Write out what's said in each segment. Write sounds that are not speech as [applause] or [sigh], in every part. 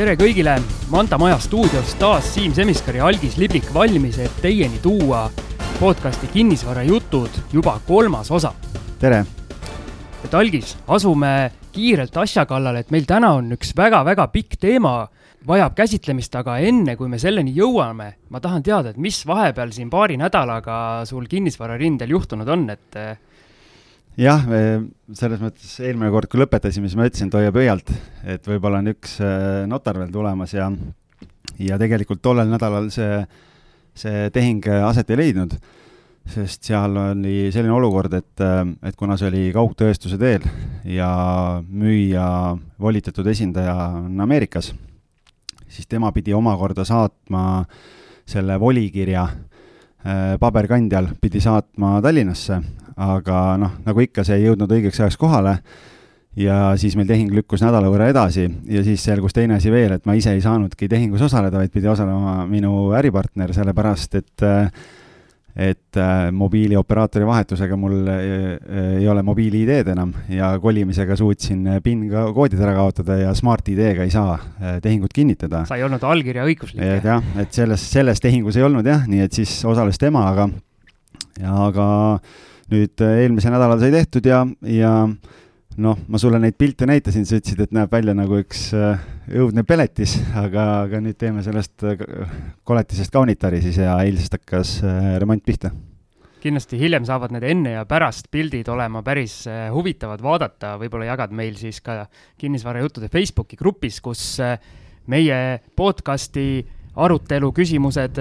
tere kõigile, Manta Maja stuudios taas Siim Semiskar ja Algis Liblik valmis, et teieni tuua podcasti Kinnisvarajutud juba kolmas osa. tere! et Algis, asume kiirelt asja kallale, et meil täna on üks väga-väga pikk teema, vajab käsitlemist, aga enne kui me selleni jõuame, ma tahan teada, et mis vahepeal siin paari nädalaga sul kinnisvararindel juhtunud on, et jah, selles mõttes eelmine kord, kui lõpetasime, siis ma ütlesin, et hoia pöialt, et võib-olla on üks äh, notar veel tulemas ja, ja tegelikult tollel nädalal see, see tehing aset ei leidnud, sest seal oli selline olukord, et, äh, et kuna see oli kaugtõestuse teel ja müüja volitatud esindaja on Ameerikas, siis tema pidi omakorda saatma selle volikirja äh, paberkandjal, pidi saatma Tallinnasse aga noh, nagu ikka, see ei jõudnud õigeks ajaks kohale ja siis meil tehing lükkus nädala võrra edasi ja siis selgus teine asi veel, et ma ise ei saanudki tehingus osaleda, vaid pidi osalema minu äripartner, sellepärast et et äh, mobiilioperaatori vahetusega mul ei, ei ole mobiil-ID-d enam ja kolimisega suutsin PIN koodid ära kaotada ja Smart-ID-ga ei saa äh, tehingut kinnitada. sa ei olnud allkirja õiguslik? jah, et selles, selles tehingus ei olnud jah, nii et siis osales tema, aga, aga nüüd äh, eelmisel nädalal sai tehtud ja, ja noh, ma sulle neid pilte näitasin, sa ütlesid, et näeb välja nagu üks äh, õudne peletis, aga, aga nüüd teeme sellest äh, koletisest kaunitari siis ja eilsest hakkas remont pihta. kindlasti hiljem saavad need enne ja pärast pildid olema päris huvitavad vaadata, võib-olla jagad meil siis ka kinnisvarajuttude Facebooki grupis, kus meie podcasti arutelu, küsimused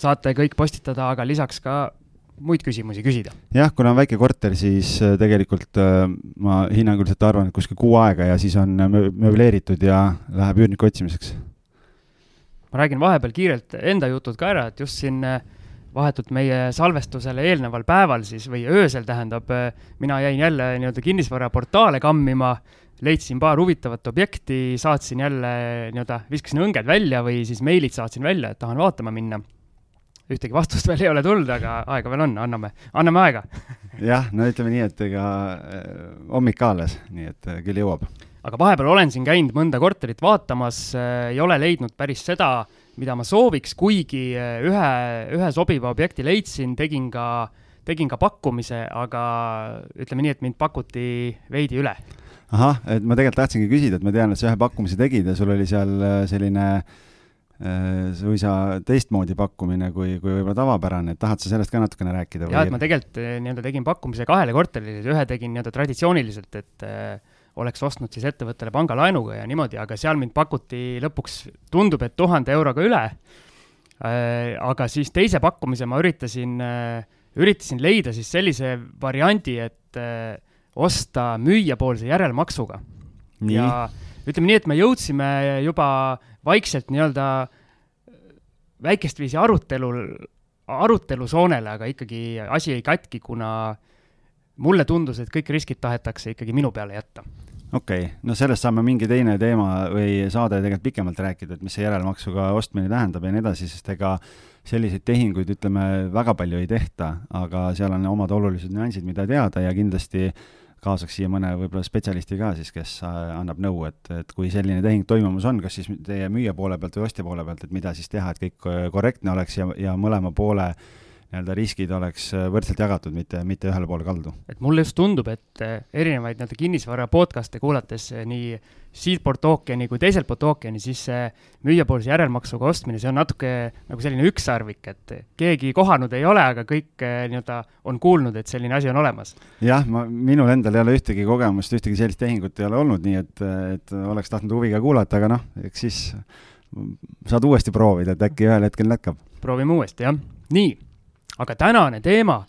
saate kõik postitada, aga lisaks ka muid küsimusi küsida. jah, kuna on väike korter, siis äh, tegelikult äh, ma hinnanguliselt arvan, et kuskil kuu aega ja siis on mööbleeritud ja läheb üürniku otsimiseks. ma räägin vahepeal kiirelt enda jutud ka ära, et just siin äh, vahetult meie salvestusele eelneval päeval siis või öösel tähendab, mina jäin jälle nii-öelda kinnisvaraportaale kammima, leidsin paar huvitavat objekti, saatsin jälle nii-öelda, viskasin õnged välja või siis meilid saatsin välja, et tahan vaatama minna ühtegi vastust [laughs] veel ei ole tulnud, aga aega veel on, anname, anname aega [laughs] jah, no ütleme nii, et ega äh, hommik ka alles, nii et äh, küll jõuab. aga vahepeal olen siin käinud mõnda korterit vaatamas äh,, ei ole leidnud päris seda, mida ma sooviks, kuigi ühe, ühe sobiva objekti leidsin, tegin ka, tegin ka pakkumise, aga ütleme nii, et mind pakuti veidi üle. ahah, et ma tegelikult tahtsingi küsida, et ma tean, et sa ühe pakkumise tegid ja sul oli seal selline Äh, suisa teistmoodi pakkumine kui, kui võib-olla tavapärane, et tahad sa sellest ka natukene rääkida? jah, et ma tegelikult äh, nii-öelda tegin pakkumise kahele korterile, ühe tegin nii-öelda traditsiooniliselt, et äh, oleks ostnud siis ettevõttele pangalaenuga ja niimoodi, aga seal mind pakuti lõpuks, tundub, et tuhande euroga üle äh,. aga siis teise pakkumise ma üritasin äh,, üritasin leida siis sellise variandi, et äh, osta müüjapoolse järelmaksuga. ja ütleme nii, et me jõudsime juba vaikselt nii-öelda väikest viisi arutelul, arutelusoonele, aga ikkagi asi ei katki, kuna mulle tundus, et kõik riskid tahetakse ikkagi minu peale jätta. okei okay., no sellest saame mingi teine teema või saade tegelikult pikemalt rääkida, et mis see järelmaksuga ostmine tähendab ja nii edasi, sest ega selliseid tehinguid, ütleme, väga palju ei tehta, aga seal on omad olulised nüansid, mida teada ja kindlasti äh, kaasaks siia mõne võib-olla spetsialisti ka siis, kes äh, annab nõu, et, et kui selline tehing toimumas on, kas siis teie müüja poole pealt või ostja poole pealt, et mida siis teha, et kõik äh, korrektne oleks ja, ja mõlema poole nii-öelda riskid oleks äh, võrdselt jagatud, mitte, mitte ühele poole kaldu. et mulle just tundub, et erinevaid nii-öelda kinnisvara podcast'e kuulates nii siitpoolt ookeani kui teiselt poolt ookeani, siis see müüjapoolse järelmaksuga ostmine, see on natuke nagu selline ükssarvik, et keegi kohanud ei ole, aga kõik nii-öelda on kuulnud, et selline asi on olemas. jah, ma, minul endal ei ole ühtegi kogemust, ühtegi sellist tehingut ei ole olnud, nii et, et oleks tahtnud huviga kuulata, aga noh, eks siis saad uuesti proovida, et äkki ühel hetkel näkkab. proovime uuesti, jah. nii, aga tänane teema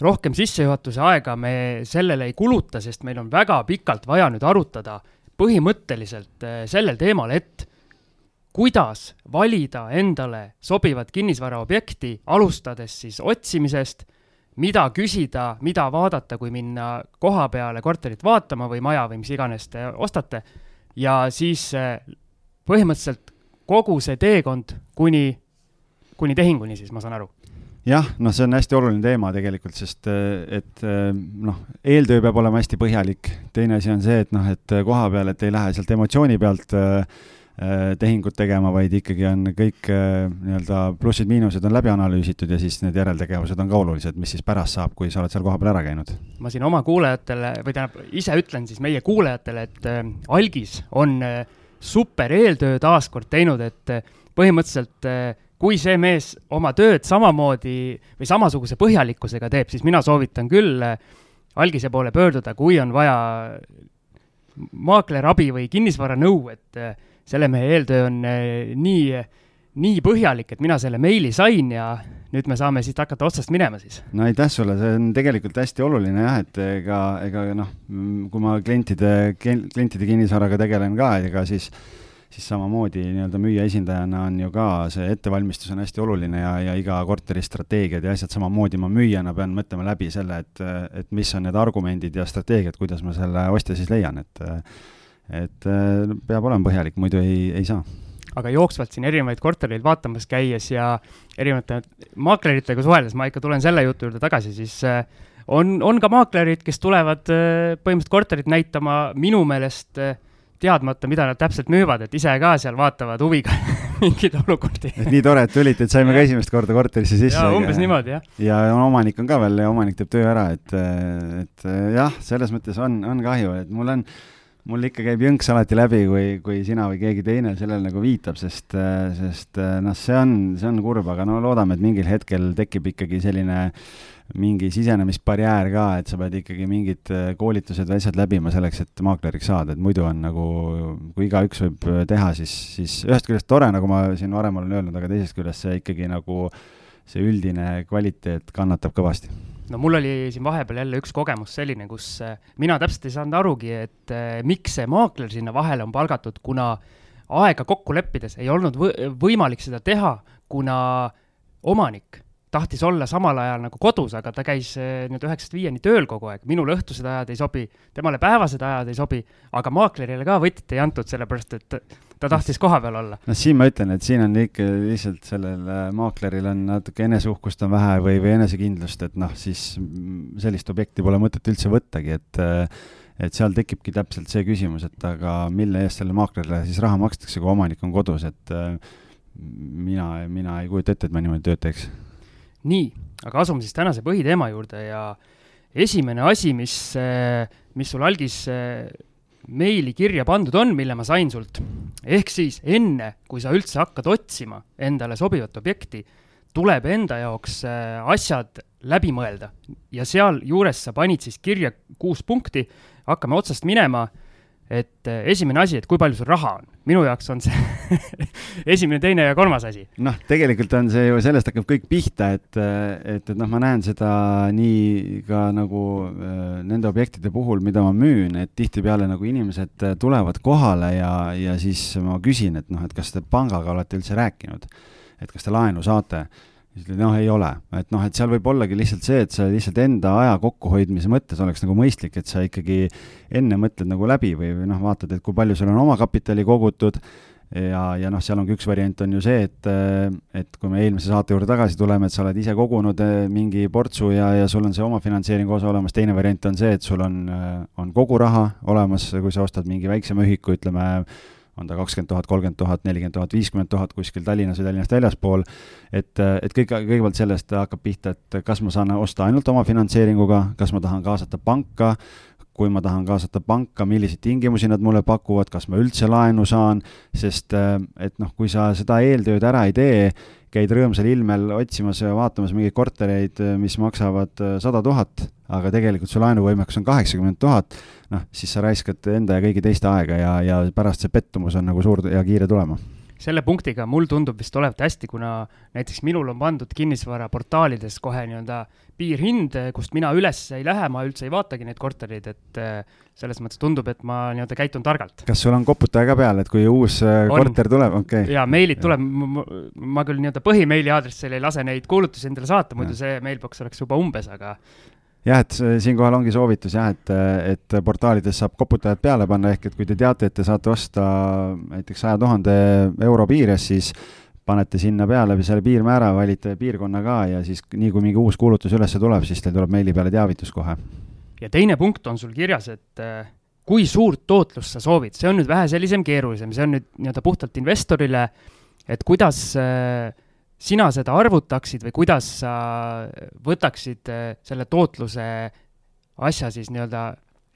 rohkem sissejuhatuse aega me sellele ei kuluta, sest meil on väga pikalt vaja nüüd arutada põhimõtteliselt äh, sellel teemal, et kuidas valida endale sobivat kinnisvaraobjekti, alustades siis otsimisest, mida küsida, mida vaadata, kui minna koha peale korterit vaatama või maja või mis iganes te ostate, ja siis äh, põhimõtteliselt kogu see teekond kuni, kuni tehinguni siis, ma saan aru jah, noh, see on hästi oluline teema tegelikult, sest et noh, eeltöö peab olema hästi põhjalik, teine asi on see, et noh, et koha peal, et ei lähe sealt emotsiooni pealt äh, äh, tehingut tegema, vaid ikkagi on kõik äh, nii-öelda plussid-miinused on läbi analüüsitud ja siis need järeltegevused on ka olulised, mis siis pärast saab, kui sa oled seal kohapeal ära käinud. ma siin oma kuulajatele või tähendab, ise ütlen siis meie kuulajatele, et äh, Algis on äh, super eeltöö taaskord teinud, et äh, põhimõtteliselt äh, kui see mees oma tööd samamoodi või samasuguse põhjalikkusega teeb, siis mina soovitan küll äh, algise poole pöörduda, kui on vaja maaklerabi või kinnisvaranõu, et äh, selle mehe eeltöö on äh, nii, nii põhjalik, et mina selle meili sain ja nüüd me saame siit hakata otsast minema siis. no aitäh sulle, see on tegelikult hästi oluline jah, et ega, ega noh, kui ma klientide, klientide kinnisvaraga tegelen ka, ega siis siis samamoodi nii-öelda müüja esindajana on ju ka see ettevalmistus on hästi oluline ja, ja iga korteri strateegiad ja asjad samamoodi ma müüjana pean mõtlema läbi selle, et, et mis on need argumendid ja strateegiad, kuidas ma selle ostja siis leian, et et peab olema põhjalik, muidu ei, ei saa. Aga jooksvalt siin erinevaid kortereid vaatamas käies ja erinevate maakleritega suheldes, ma ikka tulen selle jutu juurde tagasi, siis äh, on, on ka maaklerid, kes tulevad äh, põhimõtteliselt korterit näitama minu meelest äh, teadmata, mida nad täpselt müüvad, et ise ka seal vaatavad huviga [laughs] mingeid olukordi. et nii tore, et tulite, et saime ka esimest korda korterisse sisse. umbes niimoodi, jah. ja omanik on ka veel ja omanik teeb töö ära, et, et jah, selles mõttes on, on kahju, et mul on, mul ikka käib jõnks alati läbi, kui, kui sina või keegi teine sellele nagu viitab, sest, sest noh, see on, see on kurb, aga no loodame, et mingil hetkel tekib ikkagi selline äh, mingi sisenemisbarjäär ka, et sa pead ikkagi mingid äh, koolitused või asjad läbima selleks, et maakleriks saada, et muidu on nagu, kui igaüks võib äh, teha, siis, siis ühest küljest tore, nagu ma siin varem olen öelnud, aga teisest küljest see ikkagi nagu, see üldine kvaliteet kannatab kõvasti. No mul oli siin vahepeal jälle üks kogemus selline, kus äh, mina täpselt ei saanud arugi, et miks see maakler sinna vahele on palgatud, kuna aega kokku leppides ei olnud võimalik seda teha, kuna omanik tahtis olla samal ajal nagu kodus, aga ta käis eh, nüüd üheksast viieni tööl kogu aeg, minule õhtused ajad ei sobi, temale päevased ajad ei sobi, aga maaklerile ka võtit ei antud, sellepärast et ta tahtis kohapeal olla. noh, siin ma ütlen, et siin on ikka lihtsalt sellel äh, maakleril on natuke eneseuhkust on vähe või, või enesekindlust, et noh, siis sellist objekti pole mõtet üldse võttagi, et äh, et seal tekibki täpselt see küsimus, et aga mille eest sellele maaklerile siis raha makstakse, kui omanik on kodus, et äh, mina, mina ei kujuta ette, et ma niimoodi tööd teeks nii, aga asume siis tänase põhiteema juurde ja esimene asi, mis, eh, mis sul algis eh, meili kirja pandud on, mille ma sain sult, ehk siis enne, kui sa üldse hakkad otsima endale sobivat objekti, tuleb enda jaoks eh, asjad läbi mõelda. Ja sealjuures sa panid siis kirja kuus punkti, hakkame otsast minema et eh, esimene asi, et kui palju sul raha on. minu jaoks on see [laughs] esimene, teine ja kolmas asi. noh, tegelikult on see ju, sellest hakkab kõik pihta, et, et, et noh, ma näen seda nii ka nagu äh, nende objektide puhul, mida ma müün, et tihtipeale nagu inimesed tulevad kohale ja, ja siis ma küsin, et noh, et kas te pangaga olete üldse rääkinud, et kas te laenu saate siis noh, ei ole, et noh, et seal võib ollagi lihtsalt see, et sa lihtsalt enda aja kokkuhoidmise mõttes oleks nagu mõistlik, et sa ikkagi enne mõtled nagu läbi või, või noh, vaatad, et kui palju sul on omakapitali kogutud. Ja, ja noh, seal on ka üks variant on ju see, et, et kui me eelmise saate juurde tagasi tuleme, et sa oled ise kogunud eh, mingi portsu ja, ja sul on see omafinantseeringu osa olemas, teine variant on see, et sul on, on kogu raha olemas, kui sa ostad mingi väiksema ühiku, ütleme, on ta kakskümmend tuhat, kolmkümmend tuhat, nelikümmend tuhat, viiskümmend tuhat kuskil Tallinnas või Tallinnast väljaspool, et, et kõik, kõigepealt sellest hakkab pihta, et kas ma saan osta ainult oma finantseeringuga, kas ma tahan kaasata panka, kui ma tahan kaasata panka, milliseid tingimusi nad mulle pakuvad, kas ma üldse laenu saan, sest et noh, kui sa seda eeltööd ära ei tee, käid rõõmsal ilmel otsimas ja vaatamas mingeid kortereid, mis maksavad sada tuhat, aga tegelikult su laenuvõimekus on kaheksakümmend tuhat, noh, siis sa raiskad enda ja kõigi teiste aega ja, ja pärast see pettumus on nagu suur ja kiire tulema selle punktiga mul tundub vist olevat hästi, kuna näiteks minul on pandud kinnisvaraportaalides kohe nii-öelda piirhind, kust mina üles ei lähe, ma üldse ei vaatagi neid kortereid, et äh, selles mõttes tundub, et ma nii-öelda käitun targalt. kas sul on koputaja ka peal, et kui uus äh, on. korter tuleb, okei okay.? jaa, meilid tuleb, ma küll nii-öelda põhimeili aadressil ei lase neid kuulutusi endale saata, muidu ja. see mailbox oleks juba umbes, aga jah, et siinkohal ongi soovitus jah, et, et portaalides saab koputajad peale panna, ehk et kui te teate, et te saate osta näiteks saja tuhande euro piires, siis panete sinna peale selle piirmäära, valite piirkonna ka ja siis nii, kui mingi uus kuulutus üles tuleb, siis teil tuleb meili peale teavitus kohe. ja teine punkt on sul kirjas, et kui suurt tootlust sa soovid, see on nüüd vähe sellisem keerulisem, see on nüüd nii-öelda puhtalt investorile, et kuidas äh, sina seda arvutaksid või kuidas sa võtaksid äh, selle tootluse asja siis nii-öelda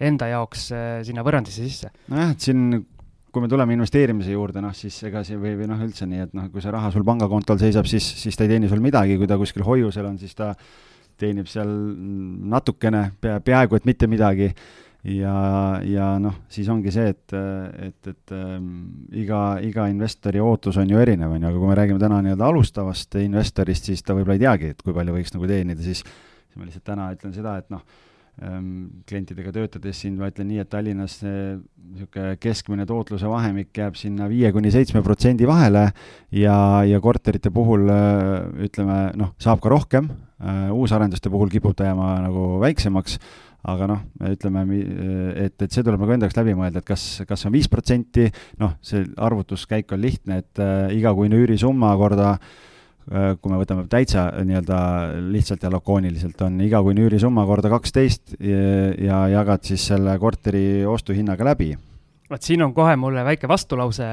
enda jaoks äh, sinna võrrandisse sisse? nojah, et siin kui me tuleme investeerimise juurde, noh siis ega see või, või noh, üldse nii, et noh, kui see raha sul pangakontol seisab, siis, siis ta ei teeni sul midagi, kui ta kuskil hoiusel on, siis ta teenib seal natukene, pea, peaaegu et mitte midagi ja, ja noh, siis ongi see, et, et, et ähm, iga, iga investori ootus on ju erinev, on ju, aga kui me räägime täna nii-öelda alustavast investorist, siis ta võib-olla ei teagi, et kui palju võiks nagu teenida, siis, ma lihtsalt täna ütlen seda, et noh, Ehm, klientidega töötades siin ma ütlen nii, et Tallinnas niisugune keskmine tootluse vahemik jääb sinna viie kuni seitsme protsendi vahele ja, ja korterite puhul ütleme noh, saab ka rohkem, äh, uusarenduste puhul kipub ta jääma nagu väiksemaks, aga noh, ütleme, et, et see tuleb nagu enda jaoks läbi mõelda, et kas, kas on viis protsenti, noh, see arvutuskäik on lihtne, et äh, igakuine üürisumma korda äh, Äh, kui me võtame täitsa nii-öelda lihtsalt ja lakooniliselt, on igakuine üürisumma korda kaksteist ja, ja jagad siis selle korteri ostuhinnaga läbi. vot siin on kohe mulle väike vastulause,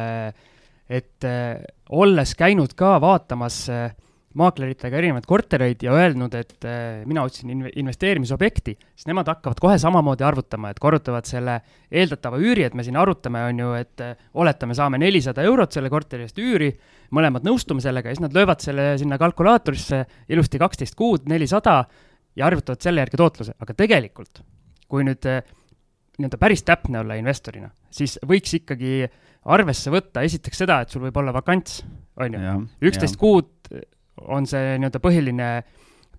et äh, olles käinud ka vaatamas äh, maakleritega erinevaid kortereid ja öelnud, et äh, mina otsin in investeerimisobjekti, siis nemad hakkavad kohe samamoodi arvutama, et korrutavad selle eeldatava üüri, et me siin arutame, on ju, et äh, oletame, saame nelisada eurot selle korteri eest üüri, mõlemad nõustume sellega ja siis nad löövad selle sinna kalkulaatorisse ilusti kaksteist kuud, nelisada ja arvutavad selle järgi tootluse, aga tegelikult, kui nüüd äh, nii-öelda päris täpne olla investorina, siis võiks ikkagi arvesse võtta esiteks seda, et sul võib olla vakants, on ju, üksteist kuud on see nii-öelda põhiline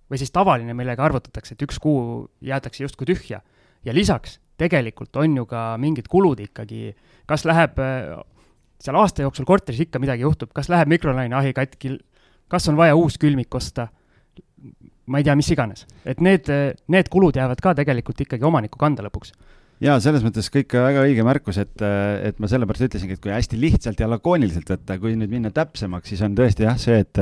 või siis tavaline, millega arvutatakse, et üks kuu jäetakse justkui tühja. ja lisaks, tegelikult on ju ka mingid kulud ikkagi, kas läheb seal aasta jooksul korteris ikka midagi juhtub, kas läheb mikrolaineahi katki, kas on vaja uus külmik osta, ma ei tea, mis iganes. et need, need kulud jäävad ka tegelikult ikkagi omaniku kanda lõpuks. Jaa, selles mõttes kõik väga õige märkus, et, et ma sellepärast ütlesingi, et kui hästi lihtsalt ja lakooniliselt võtta, kui nüüd minna täpsemaks, siis on tõesti jah, see, et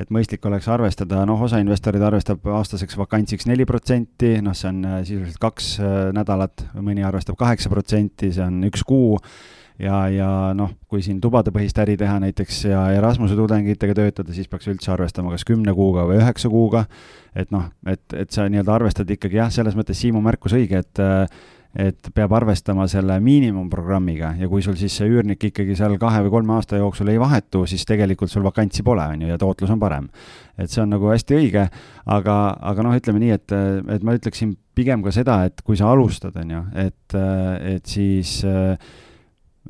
et mõistlik oleks arvestada, noh, osa investoreid arvestab aastaseks vakantsiks neli protsenti, noh, see on äh, sisuliselt kaks äh, nädalat, mõni arvestab kaheksa protsenti, see on üks kuu, ja, ja noh, kui siin tubadepõhist äri teha näiteks ja Erasmuse tudengitega töötada, siis peaks üldse arvestama kas kümne kuuga või üheksa kuuga, et noh, et, et sa nii-öelda arvestad ikkagi jah, selles mõttes Siimu märkus õige, et et peab arvestama selle miinimumprogrammiga ja kui sul siis see üürnik ikkagi seal kahe või kolme aasta jooksul ei vahetu, siis tegelikult sul vakantsi pole, on ju, ja tootlus on parem. et see on nagu hästi õige, aga, aga noh, ütleme nii, et, et ma ütleksin pigem ka seda, et kui sa alustad, on ju, et, et siis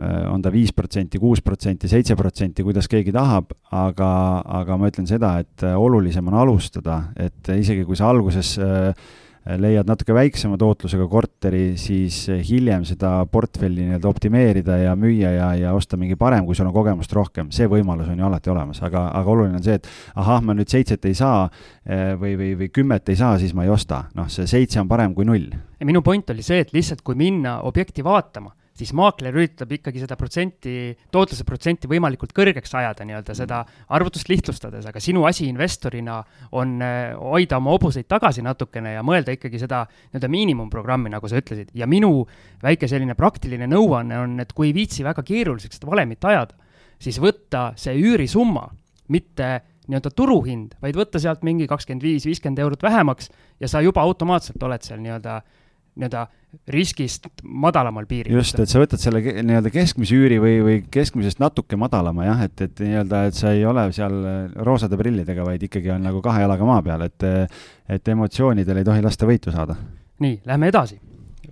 on ta viis protsenti, kuus protsenti, seitse protsenti, kuidas keegi tahab, aga, aga ma ütlen seda, et olulisem on alustada, et isegi kui sa alguses äh, leiad natuke väiksema tootlusega korteri, siis hiljem seda portfelli nii-öelda optimeerida ja müüa ja, ja osta mingi parem, kui sul on kogemust rohkem, see võimalus on ju alati olemas, aga, aga oluline on see, et ahah, ma nüüd seitset ei saa eh, või, või, või kümmet ei saa, siis ma ei osta. noh, see seitse on parem kui null. minu point oli see, et lihtsalt kui minna objekti vaatama siis maakler üritab ikkagi seda protsenti, tootluse protsenti võimalikult kõrgeks ajada, nii-öelda seda arvutust lihtsustades, aga sinu asi investorina on äh, hoida oma hobuseid tagasi natukene ja mõelda ikkagi seda nii-öelda miinimumprogrammi, nagu sa ütlesid. ja minu väike selline praktiline nõuanne on, et kui ei viitsi väga keeruliseks seda valemit ajada, siis võtta see üürisumma, mitte nii-öelda turuhind, vaid võtta sealt mingi kakskümmend viis, viiskümmend eurot vähemaks ja sa juba automaatselt oled seal nii-öelda nii-öelda riskist madalamal piiril. just, et sa võtad selle nii-öelda keskmise üüri või, või keskmisest natuke madalama jah, et, et nii-öelda, et sa ei ole seal roosade prillidega, vaid ikkagi on nagu kahe jalaga maa peal, et et emotsioonidel ei tohi lasta võitu saada. nii, lähme edasi.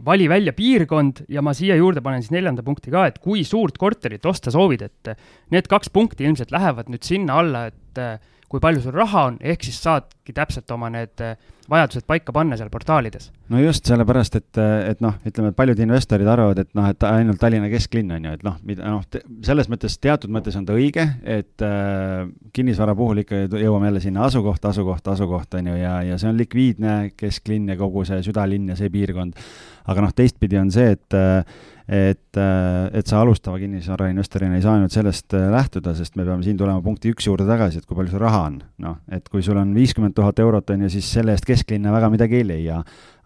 vali välja piirkond ja ma siia juurde panen siis neljanda punkti ka, et kui suurt korterit osta soovid, et need kaks punkti ilmselt lähevad nüüd sinna alla, et kui palju sul raha on, ehk siis saadki täpselt oma need äh, vajadused paika panna seal portaalides. no just, sellepärast et, et noh, ütleme, et paljud investorid arvavad, et noh, et ainult Tallinna kesklinn on ju, et noh, mida noh, selles mõttes, teatud mõttes on ta õige, et äh, kinnisvara puhul ikka jõuame jälle sinna asukoht, asukoht, asukoht on ju, ja, ja see on likviidne kesklinn ja kogu see südalinn ja see piirkond. aga noh, teistpidi on see, et äh, et, et sa alustava kinnisvarainvestorina ei saa ainult sellest lähtuda, sest me peame siin tulema punkti üks juurde tagasi, et kui palju sul raha on. noh, et kui sul on viiskümmend tuhat eurot, on ju, siis selle eest kesklinna väga midagi ei leia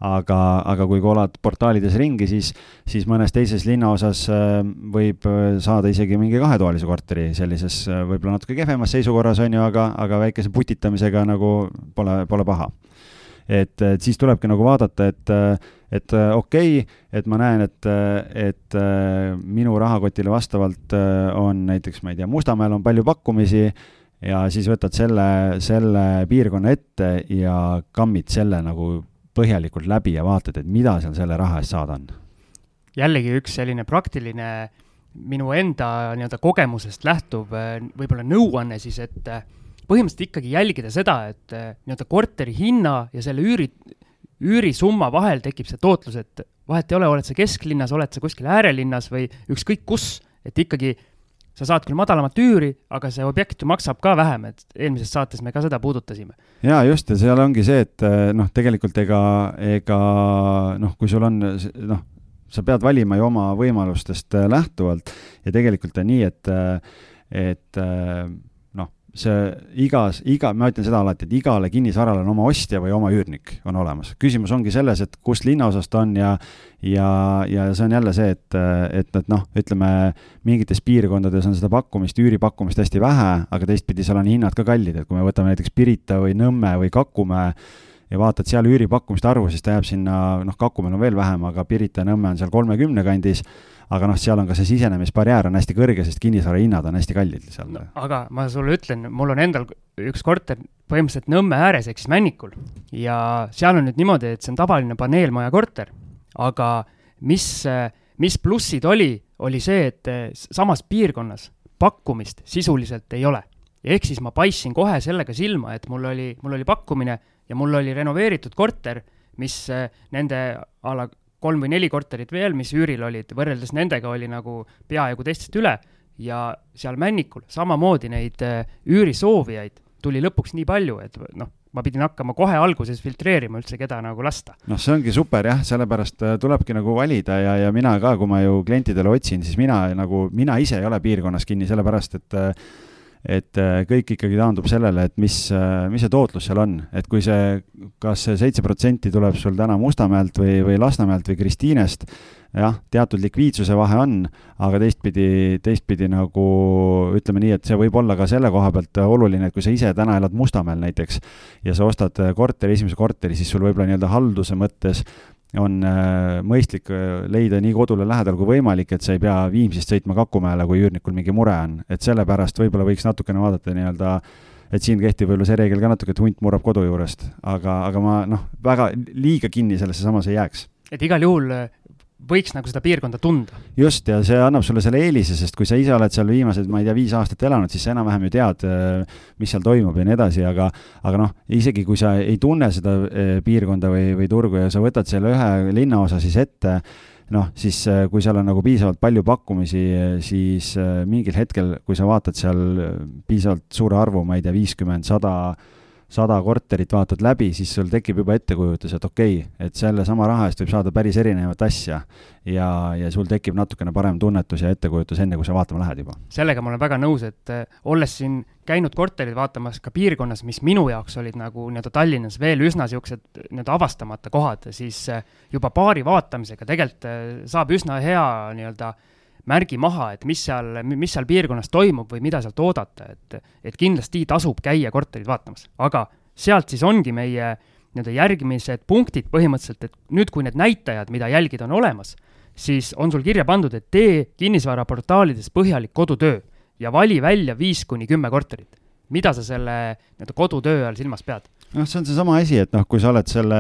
aga, aga kui kolad portaalides ringi, siis, siis mõnes teises linnaosas äh, võib äh, saada isegi mingi kahetoalise korteri sellises äh, võib-olla natuke kehvemas seisukorras, on ju, aga, aga väikese putitamisega nagu pole, pole paha. et, et siis tulebki nagu vaadata, et, et okei okay,, et ma näen, et, et minu rahakotile vastavalt on näiteks, ma ei tea, Mustamäel on palju pakkumisi ja siis võtad selle, selle piirkonna ette ja kammid selle nagu põhjalikult läbi ja vaatad, et mida seal selle raha eest saada on? jällegi üks selline praktiline minu enda nii-öelda kogemusest lähtuv äh, võib-olla nõuanne siis, et äh, põhimõtteliselt ikkagi jälgida seda, et äh, nii-öelda korteri hinna ja selle üüri, üürisumma vahel tekib see tootlus, et vahet ei ole, oled sa kesklinnas, oled sa kuskil äärelinnas või ükskõik kus, et ikkagi sa saad küll madalamat üüri, aga see objekt ju maksab ka vähem, et eelmises saates me ka seda puudutasime. jaa, just, ja seal ongi see, et eh, noh, tegelikult ega, ega noh, kui sul on noh, sa pead valima ju oma võimalustest eh, lähtuvalt ja tegelikult on nii, et, eh, et see igas, iga, ma ütlen seda alati, et igale kinnisvarale on oma ostja või oma üürnik on olemas. küsimus ongi selles, et kust linnaosast ta on ja, ja, ja see on jälle see, et, et, et noh, ütleme mingites piirkondades on seda pakkumist, üüripakkumist hästi vähe, aga teistpidi seal on hinnad ka kallid, et kui me võtame näiteks Pirita või Nõmme või Kakumäe ja vaatad seal üüripakkumiste arvu, siis ta jääb sinna, noh, Kakumäel on veel vähem, aga Pirita ja Nõmme on seal kolmekümne kandis aga noh, seal on ka see sisenemisbarjäär on hästi kõrge, sest kinnisvara hinnad on hästi kallid seal no,. aga ma sulle ütlen, mul on endal üks korter põhimõtteliselt Nõmme ääres ehk siis Männikul ja seal on nüüd niimoodi, et see on tavaline paneelmaja korter, aga mis, mis plussid oli, oli see, et samas piirkonnas pakkumist sisuliselt ei ole. ehk siis ma paistsin kohe sellega silma, et mul oli, mul oli pakkumine ja mul oli renoveeritud korter, mis nende a la kolm või neli korterit veel, mis üüril olid, võrreldes nendega oli nagu peaaegu teistest üle ja seal Männikul samamoodi neid äh, üürisoovijaid tuli lõpuks nii palju, et noh, ma pidin hakkama kohe alguses filtreerima üldse, keda nagu lasta. noh, see ongi super jah, sellepärast äh, tulebki nagu valida ja, ja mina ka, kui ma ju klientidele otsin, siis mina nagu, mina ise ei ole piirkonnas kinni, sellepärast et äh, et äh, kõik ikkagi taandub sellele, et mis, äh, mis see tootlus seal on, et kui see, kas see seitse protsenti tuleb sul täna Mustamäelt või, või Lasnamäelt või Kristiinest, jah, teatud likviidsuse vahe on, aga teistpidi, teistpidi nagu ütleme nii, et see võib olla ka selle koha pealt oluline, et kui sa ise täna elad Mustamäel näiteks ja sa ostad korteri, esimese korteri, siis sul võib-olla nii-öelda halduse mõttes on äh, mõistlik äh, leida nii kodule lähedal kui võimalik, et sa ei pea Viimsist sõitma Kakumäele, kui üürnikul mingi mure on, et sellepärast võib-olla võiks natukene vaadata nii-öelda et siin kehtib võib-olla see reegel ka natuke, et hunt murrab kodu juurest, aga, aga ma noh, väga liiga kinni sellesse samasse ei jääks. et igal juhul võiks nagu seda piirkonda tunda. just, ja see annab sulle selle eelise, sest kui sa ise oled seal viimased, ma ei tea, viis aastat elanud, siis sa enam-vähem ju tead, äh, mis seal toimub ja nii edasi, aga aga noh, isegi kui sa ei tunne seda äh, piirkonda või, või turgu ja sa võtad selle ühe linnaosa siis ette, noh, siis äh, kui seal on nagu piisavalt palju pakkumisi, siis mingil hetkel, kui sa vaatad seal piisavalt suure arvu, ma ei tea, viiskümmend, sada sada korterit vaatad läbi, siis sul tekib juba ettekujutus, et okei okay,, et sellesama raha eest võib saada päris erinevat asja. ja, ja sul tekib natukene parem tunnetus ja ettekujutus, enne kui sa vaatama lähed juba. sellega ma olen väga nõus, et äh, olles siin käinud korterid vaatamas ka piirkonnas, mis minu jaoks olid nagu nii-öelda Tallinnas veel üsna niisugused nii-öelda avastamata kohad, siis äh, juba paari vaatamisega tegelikult äh, saab üsna hea nii-öelda märgi maha, et mis seal, mis seal piirkonnas toimub või mida sealt oodata, et, et kindlasti tasub käia korterit vaatamas, aga sealt siis ongi meie nii-öelda järgmised punktid põhimõtteliselt, et nüüd, kui need näitajad, mida jälgida, on olemas, siis on sul kirja pandud, et tee kinnisvaraportaalides põhjalik kodutöö ja vali välja viis kuni kümme korterit. mida sa selle nii-öelda kodutöö all silmas pead? Noh, see on seesama asi, et noh, kui sa oled selle,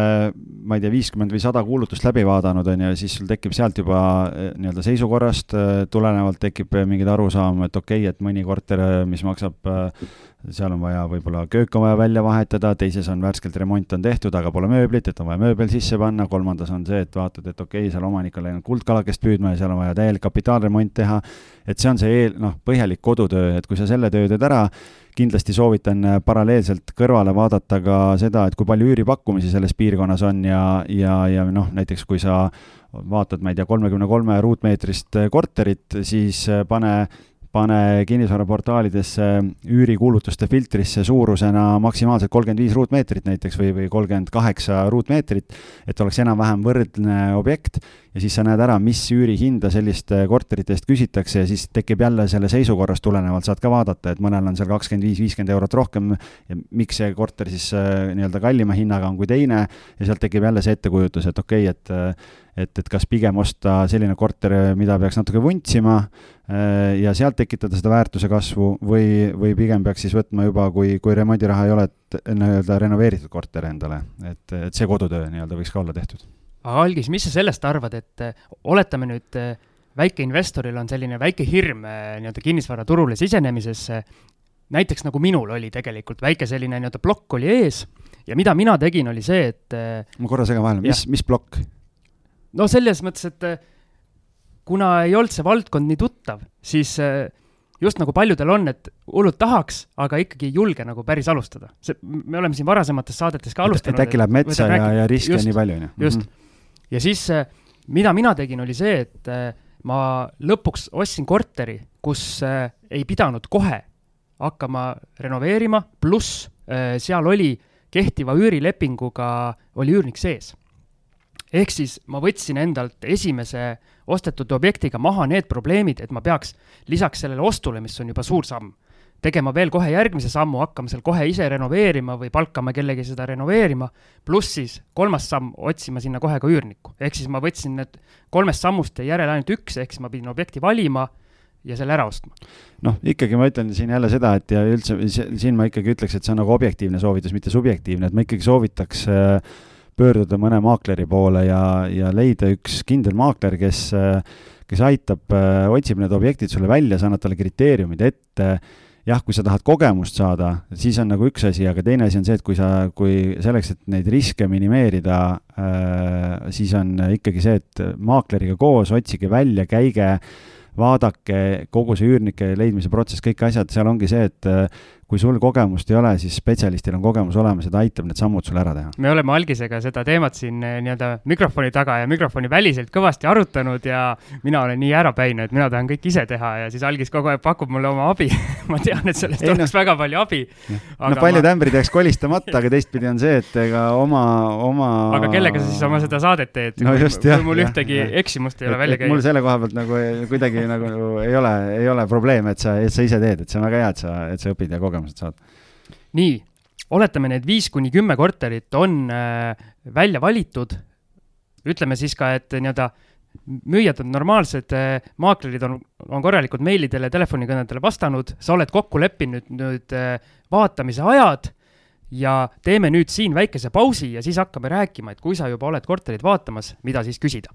ma ei tea, viiskümmend või sada kuulutust läbi vaadanud, on ju, siis sul tekib sealt juba eh, nii-öelda seisukorrast eh, tulenevalt tekib mingid arusaam, et okei okay,, et mõni korter, eh, mis maksab seal on vaja võib-olla köök on vaja välja vahetada, teises on värskelt remont on tehtud, aga pole mööblit, et on vaja mööbel sisse panna, kolmandas on see, et vaatad, et okei okay,, seal omanik on läinud kuldkalakest püüdma ja seal on vaja täielik kapitaalremont teha, et see on see eel, noh, põhjalik kodutöö, et kui sa selle töö teed ära, kindlasti soovitan paralleelselt kõrvale vaadata ka seda, et kui palju üüripakkumisi selles piirkonnas on ja, ja, ja noh, näiteks kui sa vaatad, ma ei tea, kolmekümne kolme ruutmeetrist korterit, siis pane pane kinnisvaraportaalidesse üürikuulutuste filtrisse suurusena maksimaalselt kolmkümmend viis ruutmeetrit näiteks või, või kolmkümmend kaheksa ruutmeetrit, et oleks enam-vähem võrdne objekt. Ja siis sa näed ära, mis üürihinda selliste korterite eest küsitakse ja siis tekib jälle selle seisukorrast tulenevalt, saad ka vaadata, et mõnel on seal kakskümmend viis, viiskümmend eurot rohkem ja miks see korter siis äh, nii-öelda kallima hinnaga on kui teine. Ja sealt tekib jälle see ettekujutus, et okei okay,, et äh, et, et kas pigem osta selline korter, mida peaks natuke vuntsima ja sealt tekitada seda väärtuse kasvu või, või pigem peaks siis võtma juba, kui, kui remondiraha ei ole, et nii-öelda renoveeritud korter endale, et, et see kodutöö nii-öelda võiks ka olla tehtud. aga Algis, mis sa sellest arvad, et äh, oletame nüüd äh, väikeinvestoril on selline väike hirm nii-öelda kinnisvaraturule sisenemises, näiteks nagu minul oli tegelikult väike selline nii-öelda plokk oli ees ja mida mina tegin, oli see, et ma korra segan vahele, mis, mis plokk? no selles mõttes, et äh, kuna ei olnud see valdkond nii tuttav, siis äh, just nagu paljudel on, et hullult tahaks, aga ikkagi ei julge nagu päris alustada. see, me oleme siin varasemates saadetes ka alustanud. et äkki läheb metsa ja, ja riske on nii palju, on ju. just. -hmm. ja siis, äh, mida mina tegin, oli see, et ma lõpuks ostsin korteri, kus ei pidanud kohe hakkama renoveerima, pluss seal oli kehtiva üürilepinguga, oli üürnik sees ehk siis ma võtsin endalt esimese ostetud objektiga maha need probleemid, et ma peaks lisaks sellele ostule, mis on juba suur samm, tegema veel kohe järgmise sammu, hakkama seal kohe ise renoveerima või palkama kellegi seda renoveerima, pluss siis kolmas samm, otsima sinna kohe ka üürnikku. ehk siis ma võtsin need kolmest sammust järele ainult üks, ehk siis ma pidin objekti valima ja selle ära ostma. noh, ikkagi ma ütlen siin jälle seda, et ja üldse siin ma ikkagi ütleks, et see on nagu objektiivne soovitus, mitte subjektiivne, et ma ikkagi soovitaks äh, pöörduda mõne maakleri poole ja, ja leida üks kindel maakler, kes, kes aitab, otsib need objektid sulle välja, sa annad talle kriteeriumid ette. Jah, kui sa tahad kogemust saada, siis on nagu üks asi, aga teine asi on see, et kui sa, kui selleks, et neid riske minimeerida äh,, siis on ikkagi see, et maakleriga koos otsige välja, käige, vaadake kogu see üürnike leidmise protsess, kõik asjad, seal ongi see, et kui sul kogemust ei ole, siis spetsialistil on kogemus olemas ja ta aitab need sammud sul ära teha. me oleme Algisega seda teemat siin eh, nii-öelda mikrofoni taga ja mikrofoni väliselt kõvasti arutanud ja mina olen nii ärapäine, et mina tahan kõik ise teha ja siis Algis kogu aeg pakub mulle oma abi [laughs] ma tean, et sellest ei, oleks no, väga palju abi. no paljud ma... ämbrid jääks kolistamata, aga teistpidi on see, et ega oma, oma. aga kellega sa siis oma seda saadet teed no, kui, kui mul jah, ühtegi jah. eksimust ei ole välja käinud? mul selle koha pealt nagu kuidagi nagu ei ole, ei ole probleem, et sa, et sa ise teed, et see on väga hea, et sa, et sa õpid ja kogemused kogemused saad. nii, oletame, need viis kuni kümme korterit on äh, välja valitud, ütleme siis ka, et nii-öelda müüjad on normaalsed, äh, maaklerid on, on korralikult meilidele, telefonikõnedele vastanud, sa oled kokku leppinud nüüd äh, vaatamise ajad ja teeme nüüd siin väikese pausi ja siis hakkame rääkima, et kui sa juba oled korterit vaatamas, mida siis küsida